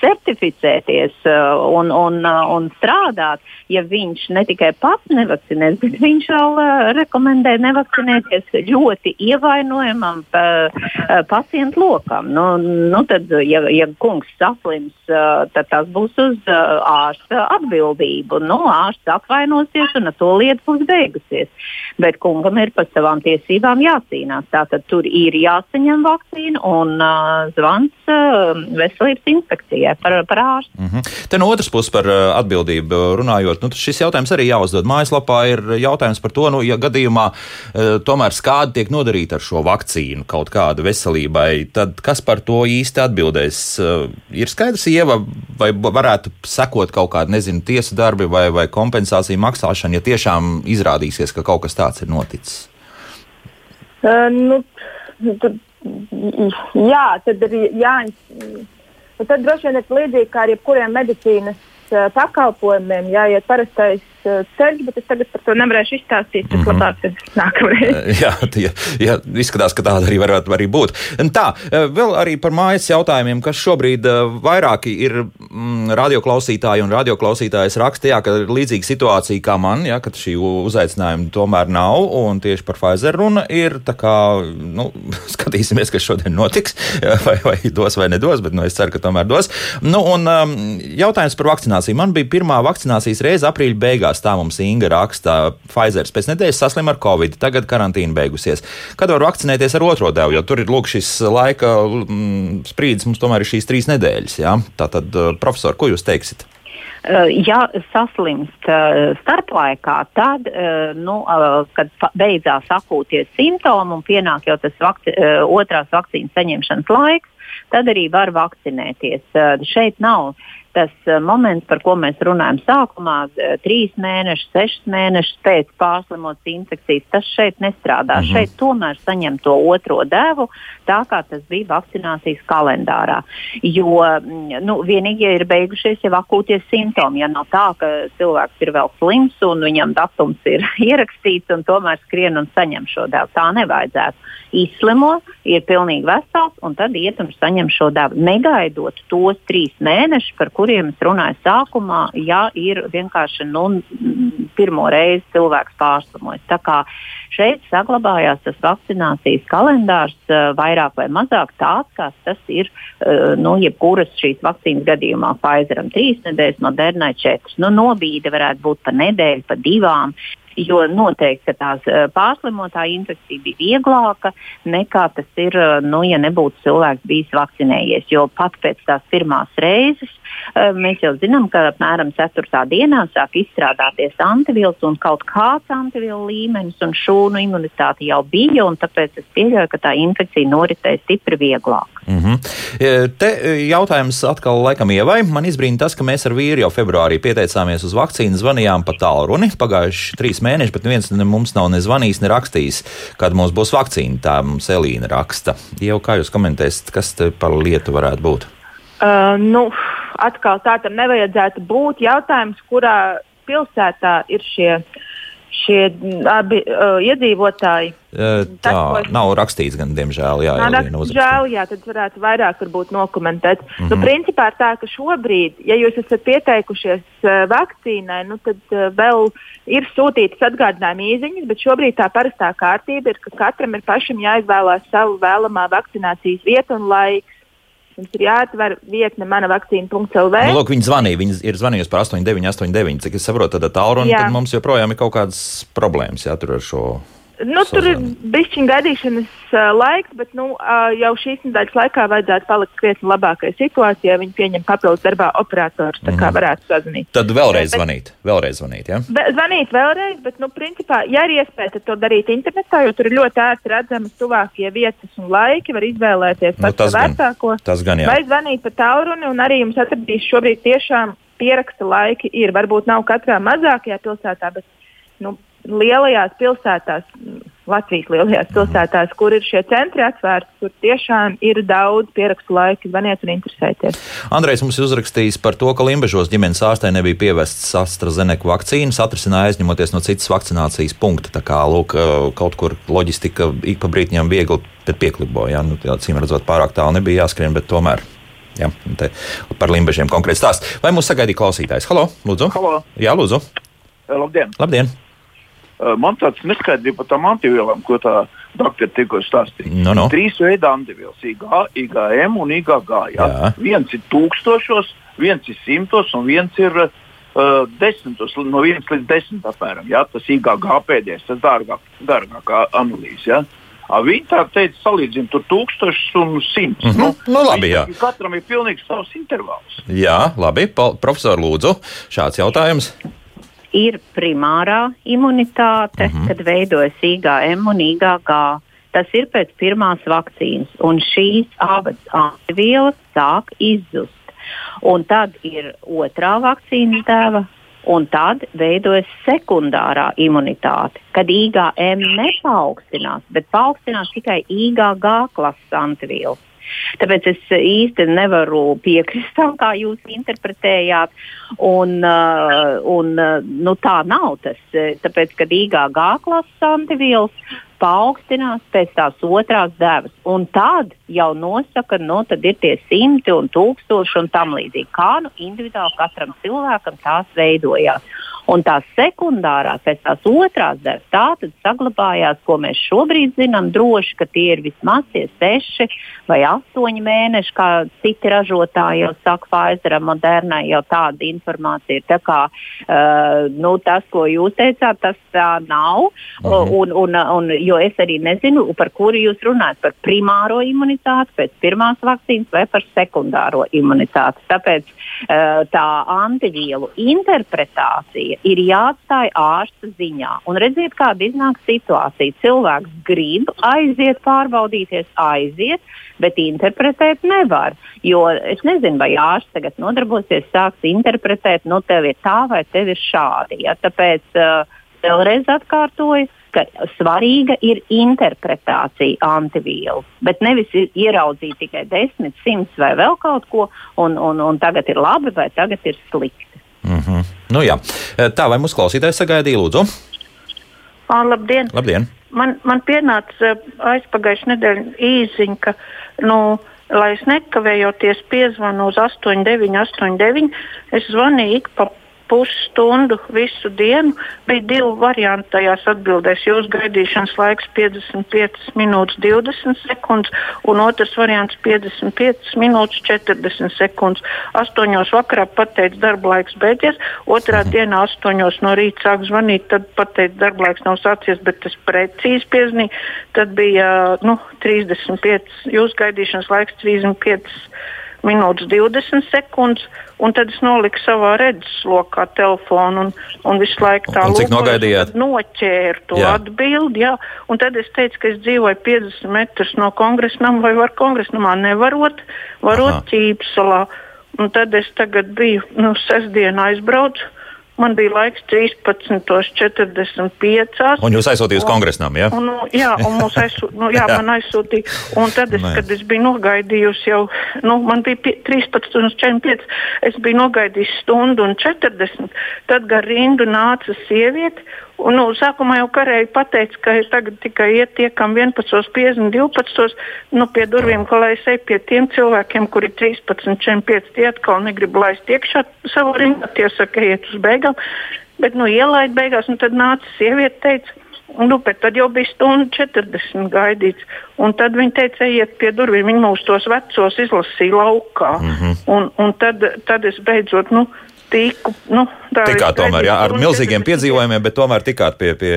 certificēties uh, un, un, uh, un strādāt, ja viņš ne tikai pats nevakcinēs, bet viņš vēl uh, rekomendē nevakcinēties ļoti ievainojamam uh, pacientu lokam. Nu, nu tad, ja, ja kungs saslims, uh, tad tas būs uz uh, ārsta atbildību. Nu, ārsts apvainosies un ar to lieta būs beigusies. Bet kungam ir par savām tiesībām jācīnās. Tātad tur ir jāsaņem vakcīna un uh, zvans uh, veselības inspekcijai par, par ārstu. Mm -hmm. Te no otras puses par uh, atbildību runājot, nu, šis jautājums arī jāuzdod. Mājaslapā ir jautājums par to, nu, ja gadījumā uh, tomēr skādi tiek nodarīta ar šo vakcīnu kaut kāda veselībai, tad kas par to īsti atbildēs? Uh, ir skaidrs, Ieva, vai varētu sekot kaut kāda, nezinu, tiesa darbi vai, vai kompensācija maksāšana, ja tiešām izrādīsies, ka kaut kas tāds ir noticis? Uh, nu, tad, jā, tad ir jā, Un tad droši vien ir līdzīgi kā ar jebkuriem medicīnas uh, pakalpojumiem, jāiet parastais ceļš, bet es tagad par to nevarēšu izstāstīt. Tas mm -hmm. labāk ir nākamreiz. jā, jā, jā, izskatās, ka tāda arī varētu arī būt. Tā, vēl arī par mājas jautājumiem, kas šobrīd vairāk ir mm, radioklausītāji un radioklausītājas raksta, jā, ka ir līdzīga situācija kā man, jā, kad šī uzaicinājuma tomēr nav, un tieši par Pfizer runa ir. Kā, nu, skatīsimies, kas šodien notiks, vai, vai dos vai nedos, bet nu, es ceru, ka tomēr dos. Nu, un, um, jautājums par vakcināciju. Man bija pirmā vakcinācijas reize aprīļa beigās, tā mums Inga raksta. Pfizer pēc nedēļas saslim ar covid, tagad karantīna beigusies. Kad var vakcinēties ar otro devu, jo tur ir lūk šis laika mm, sprīdis, mums tomēr ir šīs trīs nedēļas. Ja? Tātad, uh, profesor, ko jūs teiksiet? Uh, ja saslimst uh, starplaikā, tad, nu, kad beidzās akūtie simptomi un pienāk jau tas vakci otrās vakcīnas saņemšanas laiks, tad arī var vakcinēties. Šeit nav tas uh, moments, par ko mēs runājam sākumā, uh, trīs mēnešus, sešus mēnešus pēc pārslimotas infekcijas, tas šeit nestrādā. Mm -hmm. Šeit tomēr saņem to otro devu, tā kā tas bija vakcinācijas kalendārā. Jo mm, nu, vienīgi ja ir beigušies jau akūtie simptomi. Ja nav tā, ka cilvēks ir vēl slims un viņam datums ir ierakstīts un tomēr skrien un saņem šo devu, tā nevajadzētu. Izslimo, ir pilnīgi vesels un tad iet un saņem šo devu. Negaidot tos trīs mēnešus, par kuriem kuriem es runāju sākumā, ja ir vienkārši nu, pirmo reizi cilvēks pārslimojas. Tā kā šeit saglabājās tas vakcinācijas kalendārs uh, vairāk vai mazāk tāds, kāds tas ir uh, nu, jebkuras šīs vakcīnas gadījumā. Pfizeram trīs nedēļas, Modernai četras. Nu, nobīde varētu būt pa nedēļu, pa divām jo noteikti tās pārslimotā infekcija bija vieglāka nekā tas ir, nu, ja nebūtu cilvēks bijis vakcinējies. Jo pat pēc tās pirmās reizes Eh, mēs jau zinām, ka apmēram 4. dienā sāk izstrādāties antivielas un kaut kāds antivielu līmenis, un šūnu imunitāte jau bija, un tāpēc es pieļauju, ka tā infekcija noritēja stipri vieglāk. Mm -hmm. Te e, jautājums atkal laikam ievai. Man izbrīna tas, ka mēs ar vīru jau februārī pieteicāmies uz vakcīnu, zvanījām pa tālruni. Pagājuši trīs mēneši, bet neviens ne mums nav ne zvanījis, ne rakstījis, kad mums būs vakcīna. Tā mums Elīna raksta. Jau kā jūs komentēsiet, kas par lietu varētu būt? Uh, nu, atkal tā tam nevajadzētu būt. Jautājums, kurā pilsētā ir šie, šie abi uh, iedzīvotāji. Uh, tā Tas, nav rakstīts, gan diemžēl. Jā, jā, žēl, jā, tad varētu vairāk nokomentēt. Mm -hmm. nu, principā ir tā, ka šobrīd, ja jūs esat pieteikušies uh, vakcīnai, nu, tad uh, vēl ir sūtītas atgādinājuma īziņas, bet šobrīd tā parastā kārtība ir, ka katram ir pašam jāizvēlās savu vēlamā vakcinācijas vietu un laiku. Jums ir jāatver vietne mana vakcīna.lv. Nu, lūk, viņi zvanīja, viņi ir zvanījusi par 8989. Cik es saprotu, tad tālruni, mums joprojām ir kaut kādas problēmas jātur ar šo Nu, tur ir bijis gaidīšanas uh, laiks, bet nu, uh, jau šīs nedēļas laikā vajadzētu palikt krietni labākai situācijai. Viņi pieņem papildus darbā operators, tā kā mm. varētu sazvanīt. Tad vēlreiz bet, zvanīt. Vēlreiz zvanīt, ja? Zvanīt vēlreiz, bet, nu, principā, ja ir iespēja to darīt internetā, jo tur ir ļoti ērti redzamas tuvākie vietas un laiki, var izvēlēties nu, pats vecāko. Tas gan jā. Vai zvanīt pa tauruni, un arī jums atradīs šobrīd tiešām pieraksta laiki ir. Varbūt nav katrā mazākajā pilsētā, bet nu, lielajās pilsētās, Latvijas lielajās pilsētās, kur ir šie centri atvērti, tur tiešām ir daudz pierakstu laika, zvaniet un interesēties. Andrejs mums ir uzrakstījis par to, ka Limbežos ģimenes ārstē nebija pievestas AstraZeneca vakcīnas, atrisināja aizņemoties no citas vakcinācijas punkta. Tā kā lūk, kaut kur loģistika ik pa brītiņam viegli pieklibo. Ja? Nu, Cīm redzot, pārāk tālu nebija jāskrien, bet tomēr. Ja, par limbežiem konkrēti stāst. Vai mūs sagaidīja klausītājs? Halo, lūdzu. Halo. Jā, lūdzu. Labdien. Labdien. Man tāds neskaidrība par tām antivielām, ko tā doktora tikko stāstīja. No, no. Trīs veidi antivielas - IG, IgM un IgG. Jā. Jā. Viens ir tūkstošos, viens ir simtos un viens ir uh, desmitos, no viens līdz desmit apmēram. Jā. Tas IgG pēdējais, tas dārgāk, dārgākā analīze. Jā. Viņi tā teica, salīdzinot tur tūkstošus un simtus. Mm -hmm. nu, nu, labi, jā. Katram ir pilnīgi savs intervāls. Jā, labi. Profesor, lūdzu, šāds jautājums ir primārā imunitāte, uh mhm. -huh. kad veidojas IgM un IgG. Tas ir pēc pirmās vakcīnas, un šīs abas antivielas sāk izzust. Un tad ir otrā vakcīnas deva, un tad veidojas sekundārā imunitāte, kad IgM nepaukstinās, bet paaugstinās tikai IgG klases antivielas. Tāpēc es īsti nevaru piekrist tam, kā jūs interpretējāt. Un, uh, un, uh, nu, tā nav tas. Tāpēc, kad IgG klases antivielas paaugstinās pēc tās otrās devas. Un tad jau nosaka, no nu, tad ir tie simti un tūkstoši un tam līdzīgi. Kā nu individuāli katram cilvēkam tās veidojās. Un tās sekundārās, pēc tās otrās devas, tā tad saglabājās, ko mēs šobrīd zinām droši, ka tie ir vismaz tie seši vai astoņi mēneši, kā citi ražotāji jau saka, Pfizer, Moderna jau tāda informācija ir. Tā kā, uh, nu, tas, ko jūs teicāt, tas tā nav. Mhm. un, un, un, jo es arī nezinu, par kuru jūs runājat, par primāro imunitāti pēc pirmās vakcīnas vai par sekundāro imunitāti. Tāpēc uh, tā antivielu interpretācija ir jāatstāj ārsta ziņā. Un redziet, kāda iznāk situācija. Cilvēks grib aiziet, pārbaudīties, aiziet, bet interpretēt nevar. Jo es nezinu, vai ārsts tagad nodarbosies, sāks interpretēt, nu, tev ir tā vai tev ir šādi. Ja? Tāpēc uh, vēlreiz atkārtoju ka svarīga ir interpretācija antivielu, bet nevis ieraudzīt tikai desmit, simts vai vēl kaut ko, un, un, un tagad ir labi vai tagad ir slikti. Mm -hmm. nu, jā. Tā vai mūsu klausītājs sagaidīja, lūdzu? À, labdien! labdien. Man, man pienāca aizpagājušā nedēļa īziņa, ka, nu, lai es nekavējoties piezvanu uz 8989, es zvanīju ik pa pusstundu visu dienu. Bija divi varianti tajās atbildēs. Jūsu gaidīšanas laiks 55 minūtes 20 sekundes, un otrs variants 55 minūtes 40 sekundes. Astoņos vakarā pateica, darba laiks beidzies, otrā mhm. dienā astoņos no rīta sāk zvanīt, tad pateica, darba laiks nav sācies, bet es precīzi piezīmēju. Tad bija nu, 35, jūsu gaidīšanas laiks 35 minūtes 20 sekundes, un tad es noliku savā redzeslokā telefonu un, un visu laiku tā lūkoju. Noķēru to jā. atbildi, jā, un tad es teicu, ka es dzīvoju 50 metrus no kongresnama vai var kongresnamā nevarot, varot ķīpsalā. Un tad es tagad biju, nu, sestdienā aizbraucu Man bija laiks 13.45. Un jūs aizsūtījāt uz kongresam, ja? Un, nu, jā, un aizsū, nu, jā, jā. man aizsūtīja. Un tad, es, kad es biju nogaidījusi jau, nu, man bija 13.45, es biju nogaidījusi stundu un 40. Tad gar rindu nāca sieviete Un, nu, sākumā jau karēji pateica, ka tagad tikai iet tie, kam 11, 50, 12, nu, pie durvīm, ka lai es eju pie tiem cilvēkiem, kuri 13, 45, tie atkal negrib laist iekšā savu rindu, tie saka, iet uz beigām. Bet, nu, ielaid beigās, un tad nāca sieviete, teica, Nu, bet tad jau bija stunda 40 gaidīts. Un tad viņi teica, ejiet pie durvīm. Viņi mūs tos vecos izlasīja laukā. Mm -hmm. un, un tad, tad es beidzot, nu, tiku. Nu, tikāt tomēr, jā, ar milzīgiem 40. piedzīvojumiem, bet tomēr tikāt pie. pie...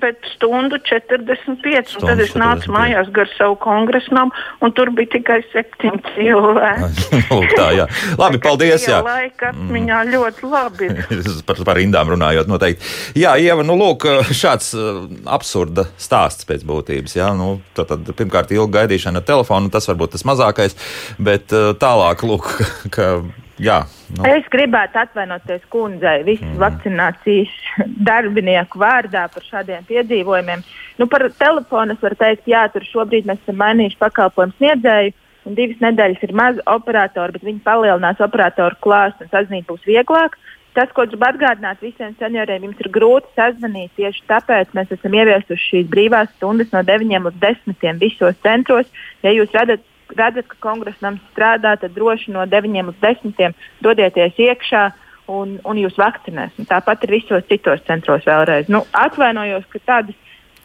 Bet stundu 45, stundu un tad es nācu 45. mājās gar savu kongresnam, un tur bija tikai septiņi cilvēki. Nu, tā, jā. Labi, paldies. Jā, laika atmiņā mm. ļoti labi. par, par rindām runājot noteikti. Jā, Ieva, nu lūk, šāds uh, absurda stāsts pēc būtības. Jā, nu, tad, tad pirmkārt ilga gaidīšana ar telefonu, tas varbūt tas mazākais, bet uh, tālāk, lūk, ka Jā, nu. Es gribētu atvainoties kundzei visu mm. vakcinācijas darbinieku vārdā par šādiem piedzīvojumiem. Nu, par telefonu es varu teikt, jā, tur šobrīd mēs esam mainījuši pakalpojumu sniedzēju. Divas nedēļas ir maz operatori, bet viņi palielinās operatoru klāstu un sazvanīt būs vieglāk. Tas, ko gribu atgādināt visiem senioriem, jums ir grūti sazvanīt. Tieši tāpēc mēs esam ieviesuši šīs brīvās stundas no 9 līdz 10 visos centros. Ja jūs redzat, redzat ka kongresa nams strādā, tad droši no 9 līdz 10 dodieties iekšā. Un, un jūs vakcinēsiet. Tāpat ir visos citos centros vēlreiz. Nu, atvainojos, ka tādas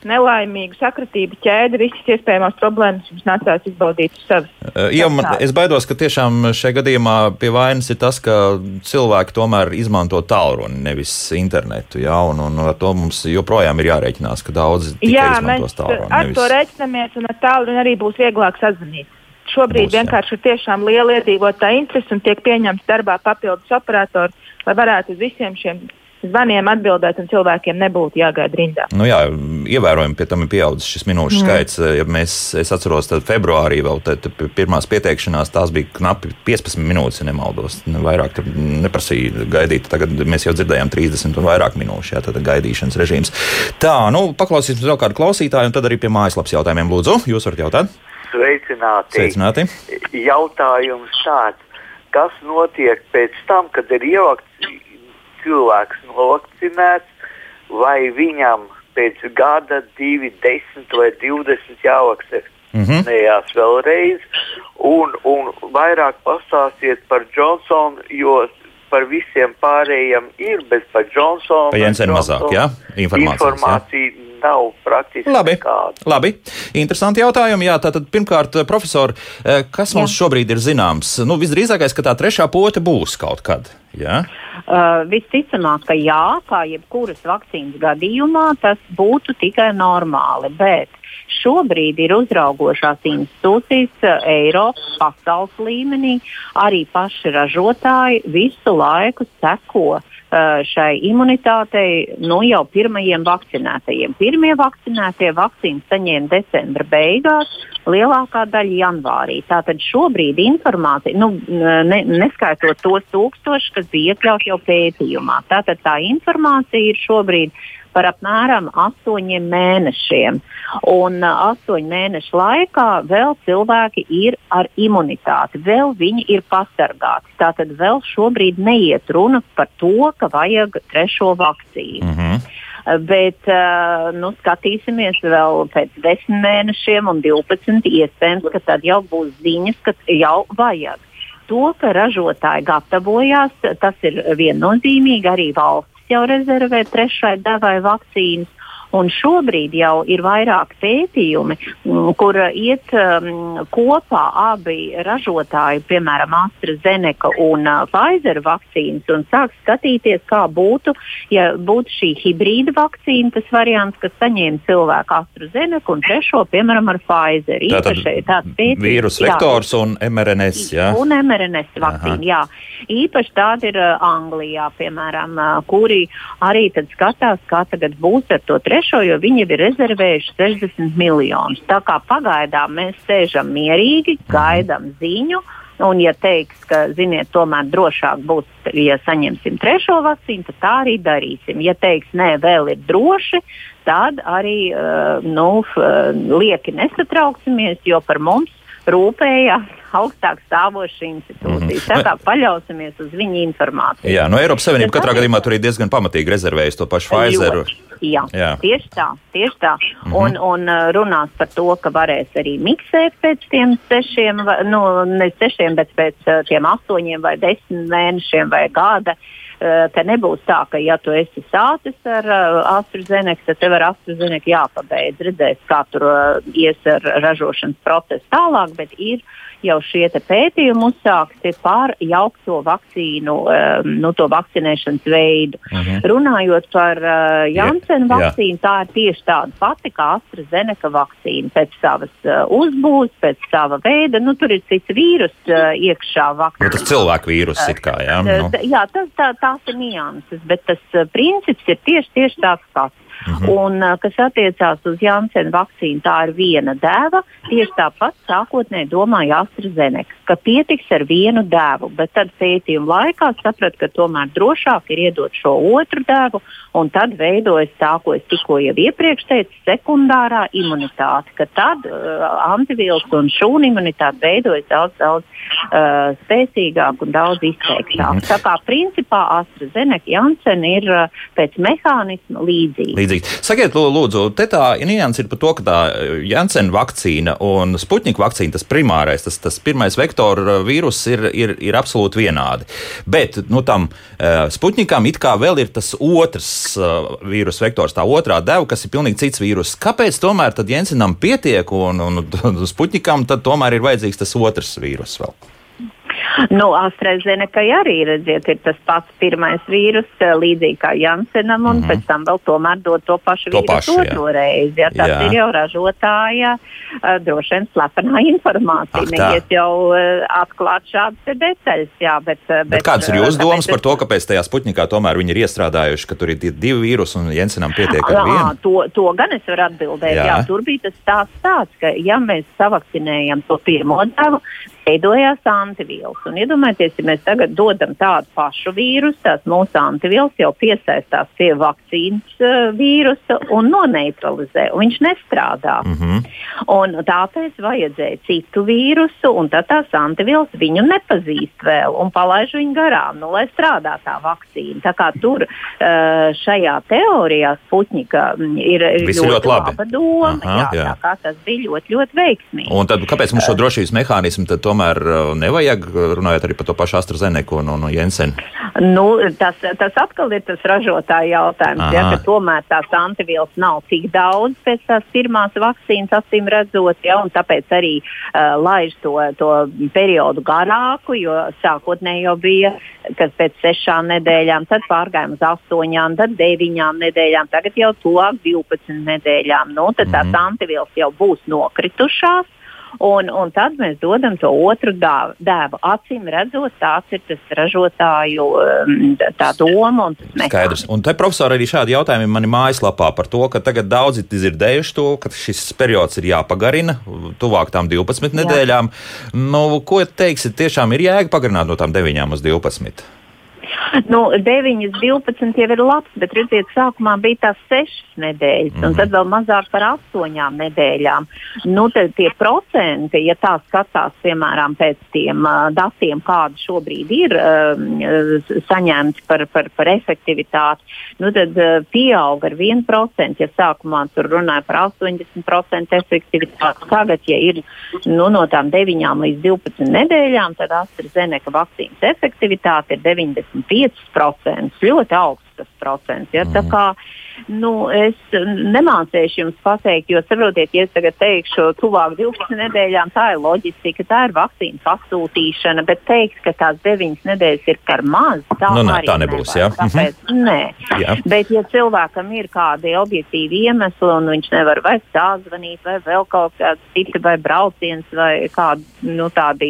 nelaimīgu sakritību ķēdi, visas iespējamās problēmas jums nācās izbaudīt savas. Uh, jā, man, es baidos, ka tiešām šajā gadījumā pie vainas ir tas, ka cilvēki tomēr izmanto tālruni, nevis internetu. Jā, un, un ar to mums joprojām ir jārēķinās, ka daudz izmantos tālruni. Ar nevis... to rēķinamies, un ar tālruni arī būs vieglāk sazvanīt. Šobrīd būs, vienkārši jā. ir tiešām liela iedzīvotāja interese un tiek pieņemts darbā papildus operatori, lai varētu uz visiem šiem zvaniem atbildēt, un cilvēkiem nebūtu jāgaida rindā. Nu jā, ievērojami pie tam ir pieaudzis šis minūšu mm. skaits. Ja mēs, es atceros, tad februārī vēl tad, pirmās pieteikšanās tās bija knapi 15 minūtes, ja nemaldos. Vairāk neprasīja gaidīt. Tagad mēs jau dzirdējām 30 un vairāk minūšu, jā, tad gaidīšanas režīms. Tā, nu, paklausīsimies vēl kādu klausītāju, un tad arī pie mājaslapas jautājumiem lūdzu. Jūs varat jautāt? Sveicināti. Sveicināti. Jautājums tāds. Kas notiek pēc tam, kad ir ievākts cilvēks novakcinēts, vai viņam pēc gada, divi, desmit vai divdesmit jāvakcinē. Mm -hmm. Vēlreiz, un, un vairāk pastāstiet par Johnsonu, jo par visiem pārējiem ir, bet par Johnsonu. Par Jensenu mazāk, jā? Informācija jā? Nav praktiski labi, nekāda. Labi, interesanti jautājumi. Jā, tātad pirmkārt, profesor, eh, kas mums jā. šobrīd ir zināms? Nu, visdrīzākais, ka tā trešā pote būs kaut kad. Jā? Uh, visticamāk, ka jā, kā jebkuras vakcīnas gadījumā, tas būtu tikai normāli. Bet šobrīd ir uzraugošās institūcijas uh, Eiropas, pasaules līmenī, arī paši ražotāji visu laiku seko šai imunitātei nu, jau pirmajiem vakcinētajiem. Pirmie vakcinētie vakcīnas saņēma decembra beigās, lielākā daļa janvārī. Tātad šobrīd informācija, nu, ne, neskaitot tos tūkstošus, kas bija iekļauts jau pētījumā, tātad tā informācija ir šobrīd par apmēram astoņiem mēnešiem. Un uh, astoņu mēnešu laikā vēl cilvēki ir ar imunitāti, vēl viņi ir pasargāti. Tātad vēl šobrīd neiet runa par to, ka vajag trešo vakcīnu. Mm -hmm. Bet uh, nu, skatīsimies vēl pēc 10 mēnešiem un 12. Iespējams, ka tad jau būs ziņas, ka jau vajag. To, ka ražotāji gatavojās, tas ir viennozīmīgi arī valsts jau rezervē trešai devai vakcīnas. Un šobrīd jau ir vairāk pētījumi, mm, kur iet um, kopā abi ražotāji, piemēram, AstraZeneca un uh, Pfizer vakcīnas, un sāk skatīties, kā būtu, ja būtu šī hibrīda vakcīna, tas variants, kas saņēma cilvēku AstraZeneca un trešo, piemēram, ar Pfizer. Tātad vīrus vektors un mRNS, jā? Un mRNS vakcīna, Aha. jā. Īpaši tāda ir uh, Anglijā, piemēram, uh, kuri arī tad skatās, kā tagad būs ar to trešo trešo, jo viņi ir rezervējuši 60 miljonus. Tā kā pagaidām mēs sēžam mierīgi, mhm. gaidām ziņu. Un, ja teiks, ka, ziniet, tomēr drošāk būs, ja saņemsim trešo vakcīnu, tad tā arī darīsim. Ja teiks, nē, vēl ir droši, tad arī uh, nu, lieki nesatrauksimies, jo par mums rūpējās augstāk stāvošas institūcijas. Mm -hmm. Tā kā paļausimies uz viņu informāciju. Jā, no Eiropas Savienības katrā gadījumā tur ir diezgan pamatīgi rezervējis to pašu Pfizer. Jā, jā, tieši tā. Tieši tā. Mm -hmm. un, un uh, runās par to, ka varēs arī miksēt pēc tiem sešiem, nu, ne sešiem, bet pēc uh, tiem astoņiem vai desmit mēnešiem vai gada. Uh, ka nebūs tā, ka, ja tu esi sācis ar uh, AstraZeneca, tad tev ar AstraZeneca jāpabeidz. Redzēs, kā tur uh, ies ar ražošanas procesu tālāk, bet ir jau šie pētījumi uzsākti par jaukto vakcīnu, um, nu, to vakcinēšanas veidu. Uh mhm. -huh. Runājot par uh, Jansena vakcīnu, tā ir tieši tāda pati kā AstraZeneca vakcīna. Pēc savas uh, uzbūves, pēc sava veida, nu, tur ir cits vīrus uh, iekšā vakcīnā. Nu, tas cilvēku vīrus ir kā, jā? Nu. Jā, tas, tā, tās ir nianses, bet tas uh, princips ir tieši, tieši tāds pats. -hmm. Un, kas attiecās uz Jansena vakcīnu, tā ir viena dēva. Tieši tāpat sākotnēji domāja AstraZeneca, ka pietiks ar vienu dēvu, bet tad pētījuma laikā saprata, ka tomēr drošāk ir iedot šo otru dēvu, un tad veidojas tā, ko es tikko jau iepriekš teicu, sekundārā imunitāte, ka tad uh, antivielas un šūnu imunitāte veidojas daudz, daudz uh, spēcīgāk un daudz izteiktāk. Mm. Tā kā principā AstraZeneca Janssen ir uh, pēc mehānisma līdzīga. Līdzīgi. Sakiet, lūdzu, te tā nianses ir par to, ka tā Janssen vakcīna un Sputnika vakcīna, tas primārais, tas, tas pirmais vektora vīrus ir, ir, ir absolūti vienādi. Bet nu, tam uh, Sputnikam it kā vēl ir tas otrs uh, vīrusu vektors, tā otrā deva, kas ir pilnīgi cits vīrus. Kāpēc tomēr Jensenam pietiek un, un, un Sputnikam tomēr ir vajadzīgs tas otrs vīrus vēl? Nu, AstraZeneca arī redziet, ir tas pats pirmais vīrus, eh, līdzīgi kā Jansenam, un mm -hmm. pēc tam vēl tomēr dod to pašu to vīrusu jā. reizi. Ja, tas jā. ir jau ražotāja uh, droši vien slepenā informācija. Neiet jau uh, atklāt šādas detaļas. Jā, bet, bet, bet kādas ir jūsu domas par to, kāpēc tajā Sputnikā tomēr viņi ir iestrādājuši, ka tur ir divi vīrusi un Jensenam pietiek ar vienu? To, to gan es varu atbildēt. Jā. Jā, tur bija tas stāsts tāds, ka ja mēs savakcinējam to pirmo devu, veidojās antivielas. Un iedomājieties, ja mēs tagad dodam tādu pašu vīrusu, tās mūsu antivielas jau piesaistās pie vakcīnas uh, vīrusa un noneutralizē, un viņš nestrādā. Mm -hmm. Un tāpēc vajadzēja citu vīrusu, un tad tās antivielas viņu nepazīst vēl un palaiž viņu garām, nu, lai strādā tā vakcīna. Tā kā tur uh, šajā teorijā Sputņika mm, ir, ir ļoti, ļoti laba doma, Aha, jā, jā. tā kā tas bija ļoti, ļoti veiksmīgi. Un tad kāpēc mums šo drošības mehānismu tad tomēr uh, nevajag, runājot arī par to pašu AstraZeneca un, un Jensenu? Nu, tas, tas atkal ir tas ražotāja jautājums. Ja, tomēr tās antivielas nav tik daudz pēc tās pirmās vakcīnas, acīm redzot, ja, un tāpēc arī uh, laiž to, to periodu garāku, jo sākotnēji jau bija, kas pēc sešām nedēļām, tad pārgājām uz astoņām, tad deviņām nedēļām, tagad jau tuvāk 12 nedēļām. Nu, tad tās mm -hmm. antivielas jau būs nokritušās. Un, un tad mēs dodam to otru dēvu. Acīm redzot, tāds ir tas ražotāju um, tā doma un tas mehānisms. Skaidrs. Un te, profesori, arī šādi jautājumi mani mājaslapā par to, ka tagad daudzi dzirdējuši to, ka šis periods ir jāpagarina tuvāk tām 12 nedēļām. Jā. Nu, ko teiksit, tiešām ir jēga pagarināt no tām 9 uz 12? Nu, 9, 12 jau ir labs, bet redziet, sākumā bija tās 6 nedēļas, mm un mhm. tad vēl mazāk par 8 nedēļām. Nu, tie procenti, ja tā skatās, piemēram, pēc tiem uh, datiem, kādi šobrīd ir uh, saņemti par, par, par efektivitāti, nu, tad uh, pieaug ar 1%. Ja sākumā tur runāja par 80% efektivitāti, tagad, ja ir nu, no tām 9 līdz 12 nedēļām, tad AstraZeneca vakcīnas efektivitāte ir 90. 5%. Ļoti augsts tas procents. Ja? Mm. Nu, es nemācīšu jums pateikt, jo saprotiet, ja es tagad teikšu, tuvāk 12 nedēļām, tā ir loģistika, tā ir vakcīna pasūtīšana, bet teikt, ka tās 9 nedēļas ir par maz, tā, nu, ne, tā nebūs. Jā. Tāpēc, mhm. nē. Jā. Bet, ja cilvēkam ir kādi objektīvi iemesli un viņš nevar vai stāzvanīt, vai vēl kaut kāds cits, vai brauciens, vai kādi nu, tādi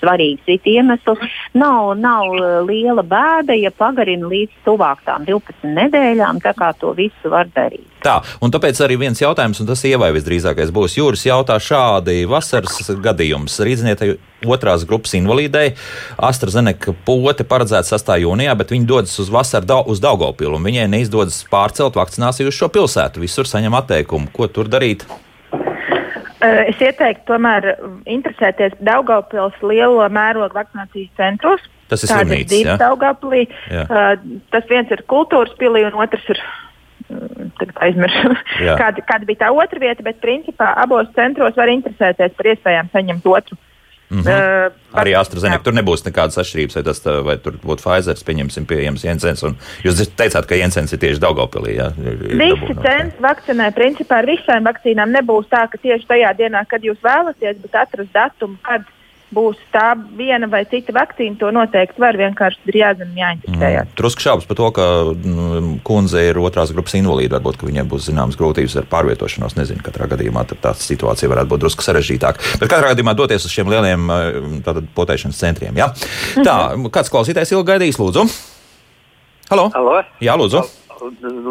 svarīgi citi iemesli, nav, nav liela bēda, ja pagarina līdz tuvāk tām 12 nedēļām, tā kā to visu var darīt. Tā, un tāpēc arī viens jautājums, un tas ievai visdrīzākais būs jūras jautā šādi vasaras gadījums. Rīdznietai otrās grupas invalīdei AstraZeneca pote paredzēta 6. jūnijā, bet viņi dodas uz vasaru uz Daugopilu, un viņai neizdodas pārcelt vakcināciju uz šo pilsētu. Visur saņem atteikumu. Ko tur darīt? Es ieteiktu tomēr interesēties Daugopils lielo mērogu vakcinācijas centros. Tas ir slimnīca. Ja? Daugopilī. Uh, tas viens ir kultūras pilī un otrs ir aizmirsu, kāda, kāda bija tā otra vieta, bet principā abos centros var interesēties par iespējām saņemt otru. Mm -hmm. uh, par, Arī AstraZeneca tur nebūs nekādas atšķirības, vai, tas, vai tur būtu Pfizer, pieņemsim, pieejams Jensens. Jūs teicāt, ka Jensens ir tieši Daugopilī. Jā, ir, Visi centri vakcinē, principā ar visām vakcīnām nebūs tā, ka tieši tajā dienā, kad jūs vēlaties, bet atrast datumu, kad būs tā viena vai cita vakcīna, to noteikti var. Vienkārši ir jāzina, jāinteresējas. Mm. Drusku šaubas par to, ka mm, kundze ir otrās grupas invalīda. Varbūt viņai būs zināmas grūtības ar pārvietošanos. Nezinu, katrā gadījumā tā situācija varētu būt drusku sarežģītāka. Bet katrā gadījumā doties uz šiem lieliem tātad, potēšanas centriem. Ja? Tā, kāds klausītājs ilgi gaidīs, lūdzu? Halo? Halo? Jā, lūdzu.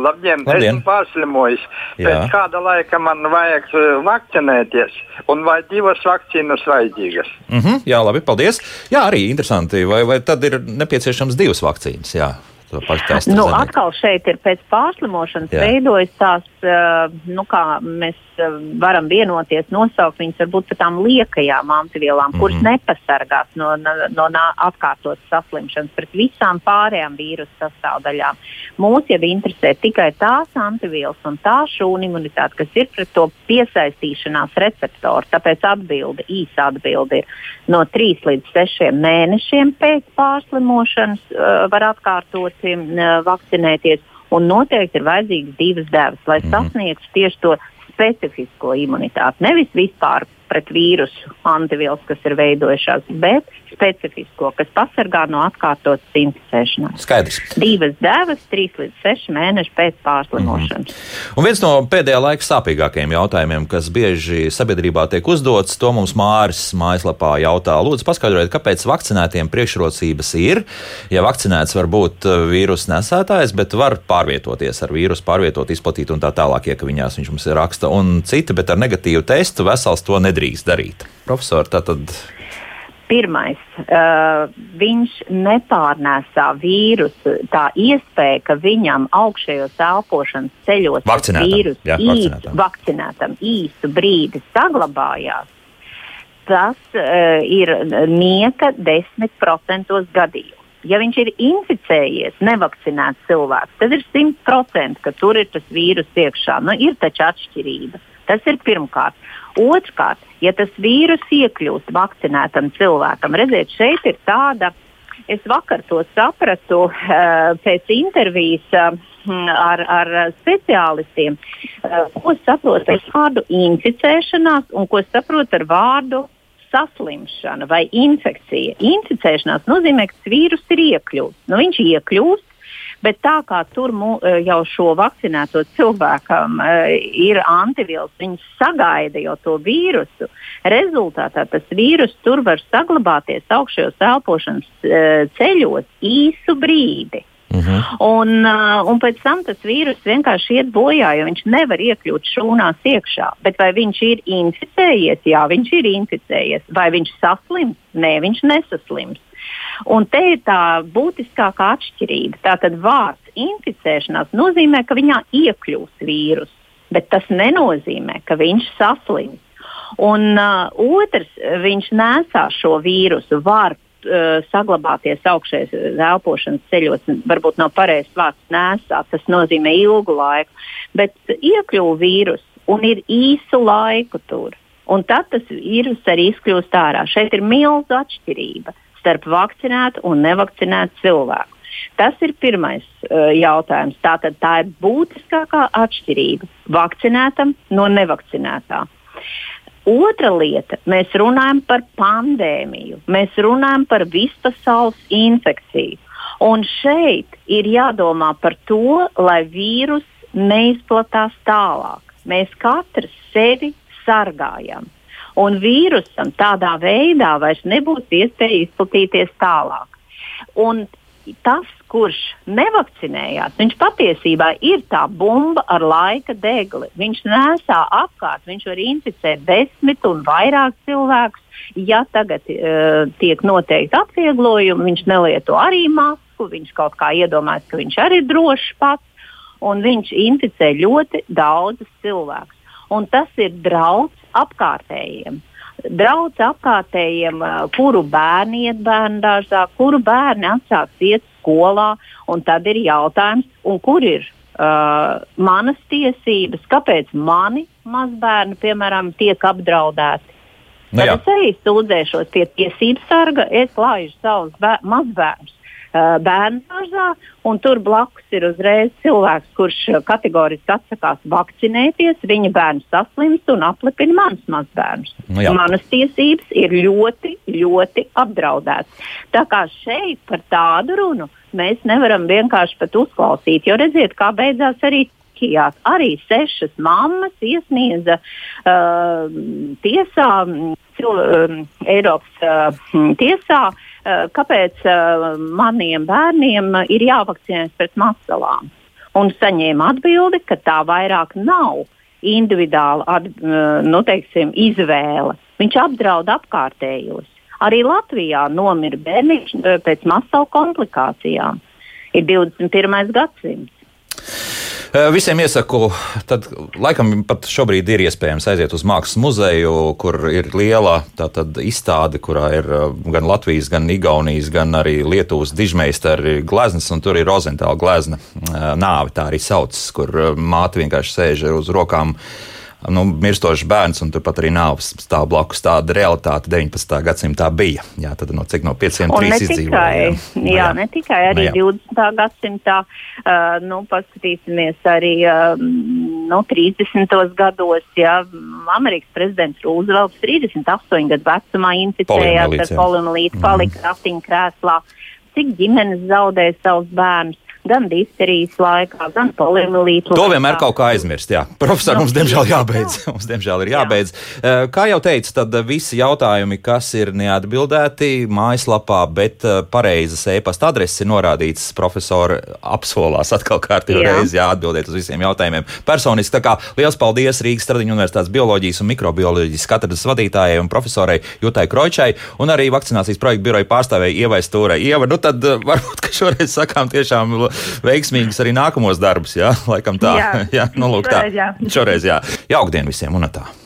Labdien, Labdien. esmu pārslimojis. Jā. Pēc kāda laika man vajag uh, vakcinēties, un vai divas vakcīnas vajadzīgas? Mm -hmm, jā, labi, paldies. Jā, arī interesanti. Vai, vai tad ir nepieciešams divas vakcīnas? Jā. To testu Nu, zināt. atkal šeit ir pēc pārslimošanas Jā. veidojas tās, uh, nu, kā mēs uh, varam vienoties, nosaukt viņas varbūt par tām liekajām antivielām, mm -hmm. kuras Mhm. nepasargās no, no, no atkārtotas saslimšanas pret visām pārējām vīrusu sastāvdaļām. Mūs jau interesē tikai tās antivielas un tā šūnu imunitāte, kas ir pret to piesaistīšanās receptoru. Tāpēc atbilde, īsa atbilde ir no 3 līdz 6 mēnešiem pēc pārslimošanas uh, var atkārtot uh, vakcinēties. Un noteikti ir vajadzīgas divas devas, lai -hmm. sasniegtu tieši to specifisko imunitāti. Nevis vispār pret vīrusu antivielas, kas ir veidojušās, bet specifisko, kas pasargā no atkārtotas inficēšanās. Skaidrs. Divas devas, trīs līdz seši mēneši pēc pārslimošanas. Mm -hmm. Un viens no pēdējā laika sāpīgākajiem jautājumiem, kas bieži sabiedrībā tiek uzdots, to mums Māris mājaslapā jautā. Lūdzu, paskaidrojiet, kāpēc vakcinētiem priekšrocības ir. Ja vakcinēts var būt uh, vīrusu nesētājs, bet var pārvietoties ar vīrusu, pārvietot, izplatīt un tā tālāk, iekaviņās viņš mums ir raksta. Un citi, bet ar negatīvu testu vesels to nedrīkst darīt. Profesor, tātad. Pirmais, uh, viņš nepārnēsā vīrusu. Tā iespēja, ka viņam augšējos elpošanas ceļos vīrusu jā, vakcinētam. vakcinētam īsu brīdi saglabājās, tas uh, ir nieka 10% gadījumu. Ja viņš ir inficējies, nevakcinēts cilvēks, tad ir 100% ka tur ir tas vīrus iekšā. Nu, ir taču atšķirība. Tas ir pirmkārt. Otrkārt, ja tas vīrus iekļūst vakcinētam cilvēkam, redziet, šeit ir tāda. Es vakar to sapratu uh, pēc intervijas uh, ar, ar speciālistiem, uh, ko saprot ar vārdu inficēšanās un ko saprot ar vārdu saslimšana vai infekcija. Inficēšanās nozīmē, ka vīrus ir iekļūst. Nu, viņš iekļūst, bet tā kā tur mu, jau šo vakcinēto cilvēkam uh, ir antivielas, viņš sagaida jau to vīrusu. Rezultātā tas vīrus tur var saglabāties augšējos elpošanas uh, ceļos īsu brīdi. Uh -huh. Un, un pēc tam tas vīrus vienkārši iet bojā, jo viņš nevar iekļūt šūnās iekšā. Bet vai viņš ir inficējies? Jā, viņš ir inficējies. Vai viņš saslims? Nē, viņš nesaslims. Un te ir tā būtiskākā atšķirība. Tātad vārds inficēšanās nozīmē, ka viņā iekļūs vīrus, bet tas nenozīmē, ka viņš saslims. Un uh, otrs, viņš nesā šo vīrusu, var uh, saglabāties augšējos elpošanas ceļos. Varbūt nav pareizs vārds nesāt, tas nozīmē ilgu laiku, bet iekļuva vīrus un ir īsu laiku tur. Un tad tas vīrus arī izkļūst ārā. Šeit ir milza atšķirība starp vakcinētu un nevakcinētu cilvēku. Tas ir pirmais uh, jautājums. Tātad tā ir būtiskākā atšķirība vakcinētam no nevakcinētā. Otra lieta, mēs runājam par pandēmiju, mēs runājam par vispasaules infekciju. Un šeit ir jādomā par to, lai vīrus neizplatās tālāk. Mēs katrs sevi sargājam. Un vīrusam tādā veidā vairs nebūs iespēja izplatīties tālāk. Un tas, kurš nevakcinējās, viņš patiesībā ir tā bumba ar laika degli. Viņš nesā apkārt, viņš var inficēt desmit un vairāk cilvēkus. Ja tagad uh, tiek noteikti atvieglojumi, viņš nelieto arī masku, viņš kaut kā iedomājas, ka viņš arī ir drošs pats, un viņš inficē ļoti daudzus cilvēkus. Un tas ir draudz apkārtējiem draugs apkārtējiem, kuru bērni iet bērnu dārzā, kuru bērni atsāks iet skolā. Tad ir jautājums, kur ir uh, manas tiesības, kāpēc mani mazbērni, piemēram, tiek apdraudēti. Nu, Tad es arī sūdzēšos pie tiesību sarga, es laižu savus mazbērnus bērnu dārzā, un tur blakus ir uzreiz cilvēks, kurš kategoriski atsakās vakcinēties. Viņa bērns saslimst un aplipina manus mazbērnus. Nu, jā. Manas tiesības ir ļoti, ļoti apdraudētas. Tā kā šeit par tādu runu mēs nevaram vienkārši pat uzklausīt, jo redziet, kā beidzās arī Čehijā arī sešas mammas iesniedza uh, tiesā, cil, uh, Eiropas uh, tiesā, uh, kāpēc uh, maniem bērniem ir jāvakcinējas pret masalām. un saņēma atbildi, ka tā vairāk nav individuāla at, nu, teiksim, izvēle. Viņš apdraud apkārtējos. Arī Latvijā nomira bērniņš pēc masalu komplikācijām. Ir 21. gadsimts. Eh, visiem iesaku, tad laikam pat šobrīd ir iespējams aiziet uz Mākslas muzeju, kur ir liela tātad, izstāde, kurā ir eh, gan Latvijas, gan Igaunijas, gan arī Lietuvas dižmeistari gleznas, un tur ir Rozentāla glezna eh, nāve, tā arī sauc, kur māte vienkārši sēž uz rokām nu, mirstošs bērns, un turpat arī nāves stāv blakus. Tāda realitāte 19. gadsimtā bija. Jā, tad no cik no 503 izdzīvoja. Jā, jā, jā, ne tikai arī jā. 20. gadsimtā, uh, nu, paskatīsimies arī uh, nu, 30. gados, ja Amerikas prezidents Rūzvelts 38 gadu vecumā inficējās ar poliomīlītu, palika mm. ratiņkrēslā. Cik ģimenes zaudēja savus bērnus? Gan difterijas laikā, gan poliomielītu. To vienmēr kaut kā aizmirst. Jā. Profesor, mums diemžēl jābeidz. mums diemžēl ir jābeidz. Jā. Eh, kā jau teicu, tad visi jautājumi, kas ir neatbildēti mājaslapā, bet eh, pareizas e-pasta adreses ir norādīts. Profesori apsolās atkal kārtīgi reizi jāatbildēt uz visiem jautājumiem. Personiski tā kā liels paldies Rīgas Stradiņu Universitātes bioloģijas un mikrobioloģijas katedras vadītājai un profesorai Jutai Kročai un arī vakcinācijas projekta biroja pārstāvēja Ievai Stūrai. Ieva, nu tad eh, varbūt, ka šoreiz sakām tiešām veiksmīgus arī nākamos darbus. Jā, laikam tā. Jā, jā nu, lūk, tā. Šoreiz jā. Šoreiz jā. Jaukdien visiem un tā.